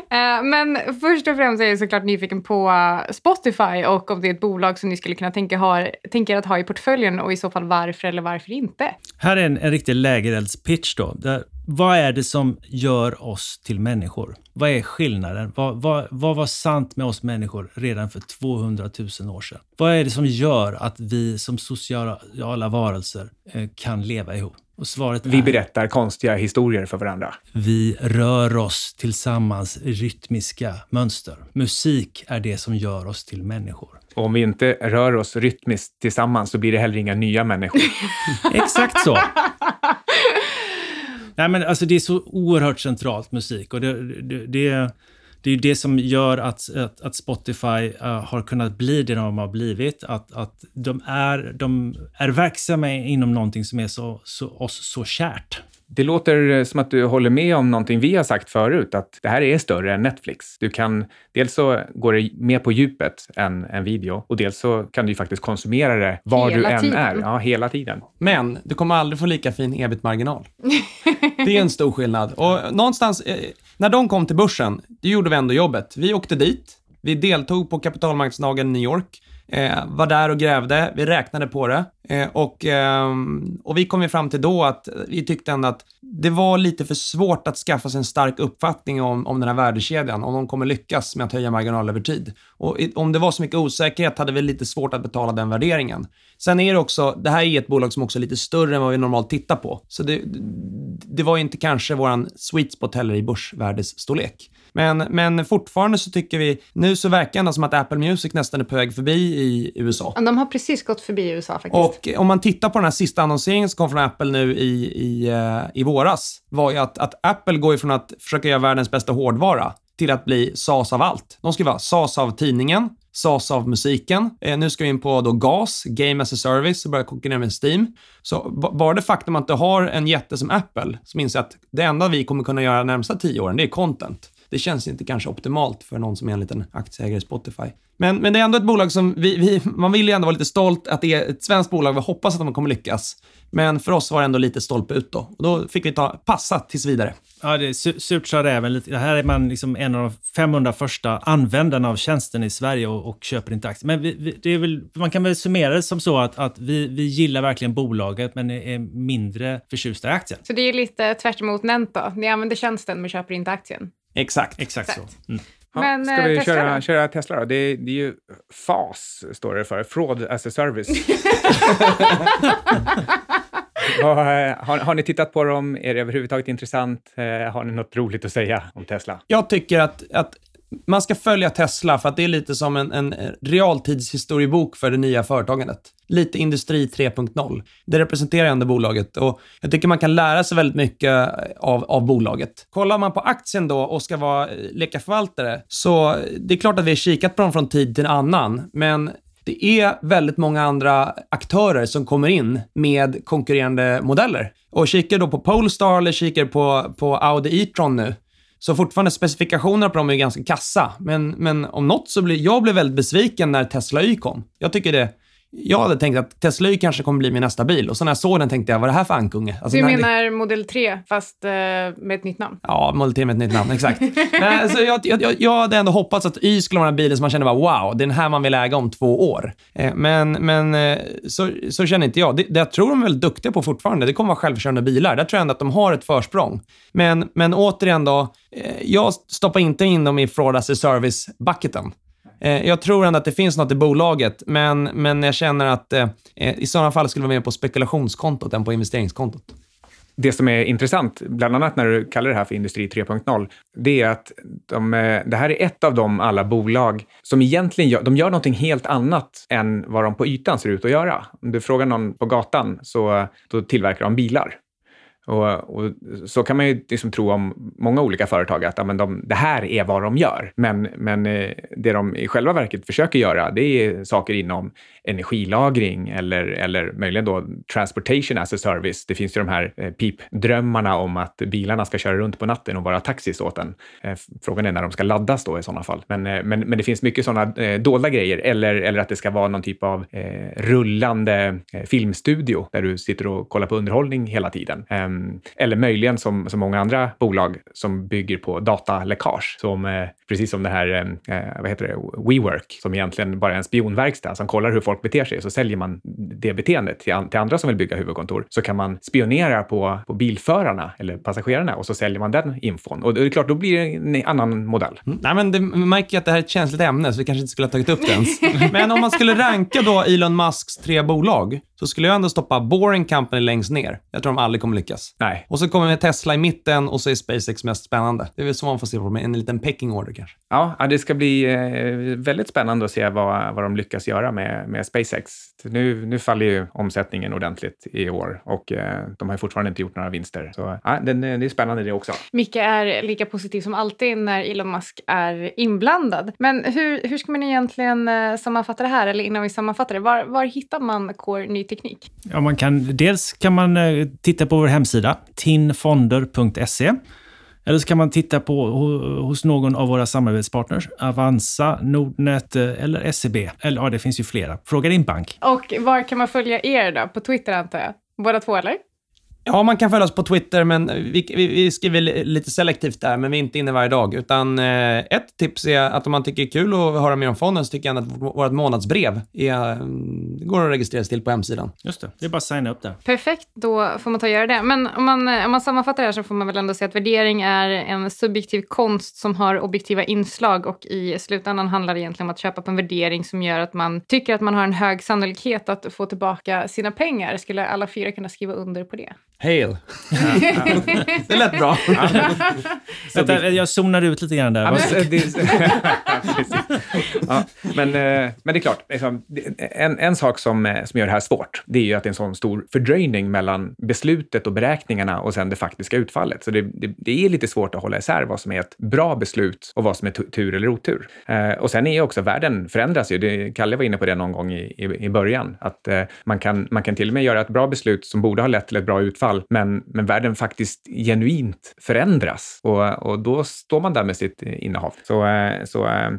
Eh, men först och främst är jag såklart nyfiken på Spotify och om det är ett bolag som ni skulle kunna tänka, ha, tänka er att ha i portföljen och i så fall varför eller varför inte. Här är en, en riktig lägereldspitch då. Där, vad är det som gör oss till människor? Vad är skillnaden? Vad, vad, vad var sant med oss människor redan för 200 000 år sedan? Vad är det som gör att vi som sociala varelser eh, kan leva ihop? Och svaret Vi är, berättar konstiga historier för varandra. vi rör oss tillsammans i rytmiska mönster. Musik är det som gör oss till människor. Och om vi inte rör oss rytmiskt tillsammans så blir det heller inga nya människor. Exakt så. Nej, men alltså det är så oerhört centralt musik och det, det, det, det är det som gör att, att, att Spotify uh, har kunnat bli det de har blivit. Att, att de, är, de är verksamma inom någonting som är så, så, oss så kärt. Det låter som att du håller med om någonting vi har sagt förut, att det här är större än Netflix. Du kan, dels så går det mer på djupet än en video och dels så kan du ju faktiskt konsumera det var Hela du än tiden. är. Ja, hela tiden. Men du kommer aldrig få lika fin ebit-marginal. Det är en stor skillnad. Och någonstans, eh, när de kom till börsen, det gjorde vi ändå jobbet. Vi åkte dit, vi deltog på kapitalmarknadsdagen i New York, eh, var där och grävde, vi räknade på det. Eh, och, eh, och vi kom ju fram till då att vi tyckte ändå att det var lite för svårt att skaffa sig en stark uppfattning om, om den här värdekedjan, om de kommer lyckas med att höja marginal över tid. Och i- om det var så mycket osäkerhet hade vi lite svårt att betala den värderingen. Sen är det också, det här är ett bolag som också är lite större än vad vi normalt tittar på. Så det, det var ju inte kanske våran sweet spot heller i börsvärdesstorlek. Men, men fortfarande så tycker vi, nu så verkar det som att Apple Music nästan är på väg förbi i USA. De har precis gått förbi USA faktiskt. Och om man tittar på den här sista annonseringen som kom från Apple nu i, i, eh, i våras, var ju att, att Apple går ifrån att försöka göra världens bästa hårdvara till att bli SAS av allt. De ska vara SAS av tidningen, SAS av musiken. Eh, nu ska vi in på då GAS, Game as a Service, och börja konkurrera med Steam. Så ba- bara det faktum att du har en jätte som Apple, som inser att det enda vi kommer kunna göra de närmsta tio åren, det är content. Det känns inte kanske optimalt för någon som är en liten aktieägare i Spotify. Men, men det är ändå ett bolag som vi, vi, man vill ju ändå vara lite stolt att det är ett svenskt bolag. Vi hoppas att de kommer lyckas. Men för oss var det ändå lite stolpe ut då. Och då fick vi ta passa tills vidare. Ja, det är su- surt sa räven. Det här är man liksom en av de 500 första användarna av tjänsten i Sverige och, och köper inte aktier. Men vi, vi, det är väl, man kan väl summera det som så att, att vi, vi gillar verkligen bolaget men är mindre förtjusta i aktien. Så det är lite tvärt emot Nent då. Ni använder tjänsten men köper inte aktien. Exakt. Exakt så. Mm. Ja, Men, ska eh, vi Tesla köra, då? köra Tesla då? Det är, det är ju FAS, står det för. Fraud as a service. Eh, har, har ni tittat på dem? Är det överhuvudtaget intressant? Eh, har ni något roligt att säga om Tesla? Jag tycker att, att man ska följa Tesla för att det är lite som en, en realtidshistoriebok för det nya företagandet. Lite industri 3.0. Det representerar ändå bolaget och jag tycker man kan lära sig väldigt mycket av, av bolaget. Kollar man på aktien då och ska vara eh, leka förvaltare, så eh, det är klart att vi har kikat på dem från tid till annan, men det är väldigt många andra aktörer som kommer in med konkurrerande modeller. Och kikar då på Polestar eller kikar på, på Audi e-tron nu, så fortfarande specifikationerna på dem är ganska kassa. Men, men om något så blir jag blev väldigt besviken när Tesla Y kom. Jag tycker det... Jag hade tänkt att Tesla Y kanske kommer bli min nästa bil. Och så när jag såg den tänkte jag, vad är det här för ankunge? Alltså, Du menar modell 3 fast eh, med ett nytt namn? Ja, Model T med ett nytt namn, exakt. Nej, alltså, jag, jag, jag, hade ändå hoppats att Y skulle vara den här bilen som man kände bara wow, det är den här man vill äga om två år. Eh, men men eh, så, så känner inte jag. Det, det jag tror de är väldigt duktiga på fortfarande, det kommer vara självkörande bilar. Där tror jag ändå att de har ett försprång. Men, men återigen då, eh, jag stoppar inte in dem i fraud as a service-bucketen. Eh, jag tror ändå att det finns något i bolaget, men, men jag känner att eh, i sådana fall skulle det vara mer på spekulationskontot än på investeringskontot. Det som är intressant, bland annat när du kallar det här för Industri 3.0, det är att de, eh, det här är ett av de alla bolag som egentligen gör, de gör någonting helt annat än vad de på ytan ser ut att göra. Om du frågar någon på gatan så då tillverkar de bilar. Och, och, så kan man ju liksom tro om många olika företag, att ja, men de, det här är vad de gör. Men, men eh, det de i själva verket försöker göra, det är saker inom energilagring eller, eller möjligen då transportation as a service. Det finns ju de här eh, pipdrömmarna om att bilarna ska köra runt på natten och vara taxis åt en. Eh, frågan är när de ska laddas då i sådana fall. Men, men, men det finns mycket sådana dolda grejer eller, eller att det ska vara någon typ av rullande filmstudio där du sitter och kollar på underhållning hela tiden. Ehm, Ehm, eller möjligen som, som många andra bolag som bygger på dataläckage. Som, eh, precis som det här, eh, eh, vad heter det, WeWork, som egentligen bara är en spionverkstad som kollar hur folk beter sig. Så säljer man det beteendet till, till andra som vill bygga huvudkontor. Så kan man spionera på, på bilförarna eller passagerarna och så säljer man den infon. Och det är klart, då blir det en annan modell. Mm. Nej, men det märker att det här är ett känsligt ämne, så vi kanske inte skulle ha tagit upp det ens. men om man skulle ranka då Elon Musks tre bolag, så skulle jag ändå stoppa Boring Company längst ner. Jag tror de aldrig kommer lyckas. Nej. Och så kommer vi Tesla i mitten och så är SpaceX mest spännande. Det är väl så man får se på med en liten pecking order kanske. Ja, det ska bli eh, väldigt spännande att se vad, vad de lyckas göra med, med SpaceX. Nu, nu faller ju omsättningen ordentligt i år och eh, de har fortfarande inte gjort några vinster. Så ja, det, det är spännande det också. Micke är lika positiv som alltid när Elon Musk är inblandad. Men hur, hur ska man egentligen eh, sammanfatta det här? Eller innan vi sammanfattar det, var, var hittar man Core Ny Teknik? Ja, man kan, dels kan man eh, titta på vår hemsida, tinfonder.se. Eller så kan man titta på hos någon av våra samarbetspartners. Avanza, Nordnet eh, eller SEB. Eller ja, det finns ju flera. Fråga din bank. Och var kan man följa er då? På Twitter antar jag? Båda två eller? Ja, man kan följa oss på Twitter, men vi, vi, vi, skriver lite selektivt där, men vi är inte inne varje dag. Utan eh, ett tips är att om man tycker det är kul att höra mer om fonden så tycker jag att vårt månadsbrev är, mm, går att registrera sig till på hemsidan. Just det, det är bara att signa upp där. Perfekt, då får man ta och göra det. Men om man, om man sammanfattar det här så får man väl ändå säga att värdering är en subjektiv konst som har objektiva inslag och i slutändan handlar det egentligen om att köpa på en värdering som gör att man tycker att man har en hög sannolikhet att få tillbaka sina pengar. Skulle alla fyra kunna skriva under på det? Hail. det lät bra. Vänta, jag zonar ut lite grann där. Ja, men, det, ja, men, eh, men det är klart, liksom, en, en sak som, eh, som gör det här svårt, det är ju att det är en sån stor fördröjning mellan beslutet och beräkningarna och sen det faktiska utfallet. Så det, det, det är lite svårt att hålla isär vad som är ett bra beslut och vad som är tur eller otur. Eh, och sen är ju också världen förändras ju. Det, Kalle var inne på det någon gång i, i, i början, att man, kan, man kan till och med göra ett bra beslut som borde ha lett till ett bra utfall fall, men, men världen faktiskt genuint förändras och, och då står man där med sitt innehav. Så, eh, så äh,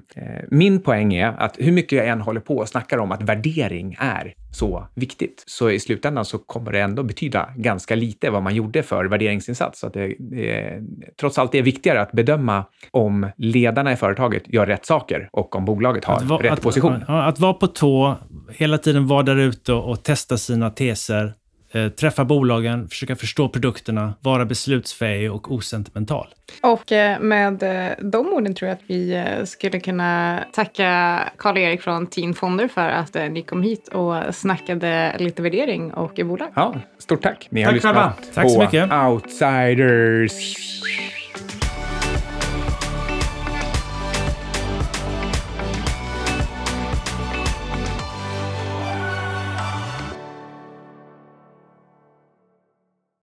min poäng är att hur mycket jag än håller på och snackar om att värdering är så viktigt, så i slutändan så kommer det ändå betyda ganska lite vad man gjorde för värderingsinsats. Så att det, det, trots allt är viktigare att bedöma om ledarna i företaget gör rätt saker och om bolaget har va, rätt att, position. Att, att, vara på tå, hela tiden vara där ute och testa sina teser Eh, träffa bolagen, försöka förstå produkterna, vara beslutsfähig och osentimental. Och eh, med eh, de orden tror jag att vi skulle kunna tacka Karl-Erik från Teen Fonder för att ni kom hit och snackade lite värdering och bolag. Ja, stort tack. Ni har tack lyssnat tack så mycket. Outsiders.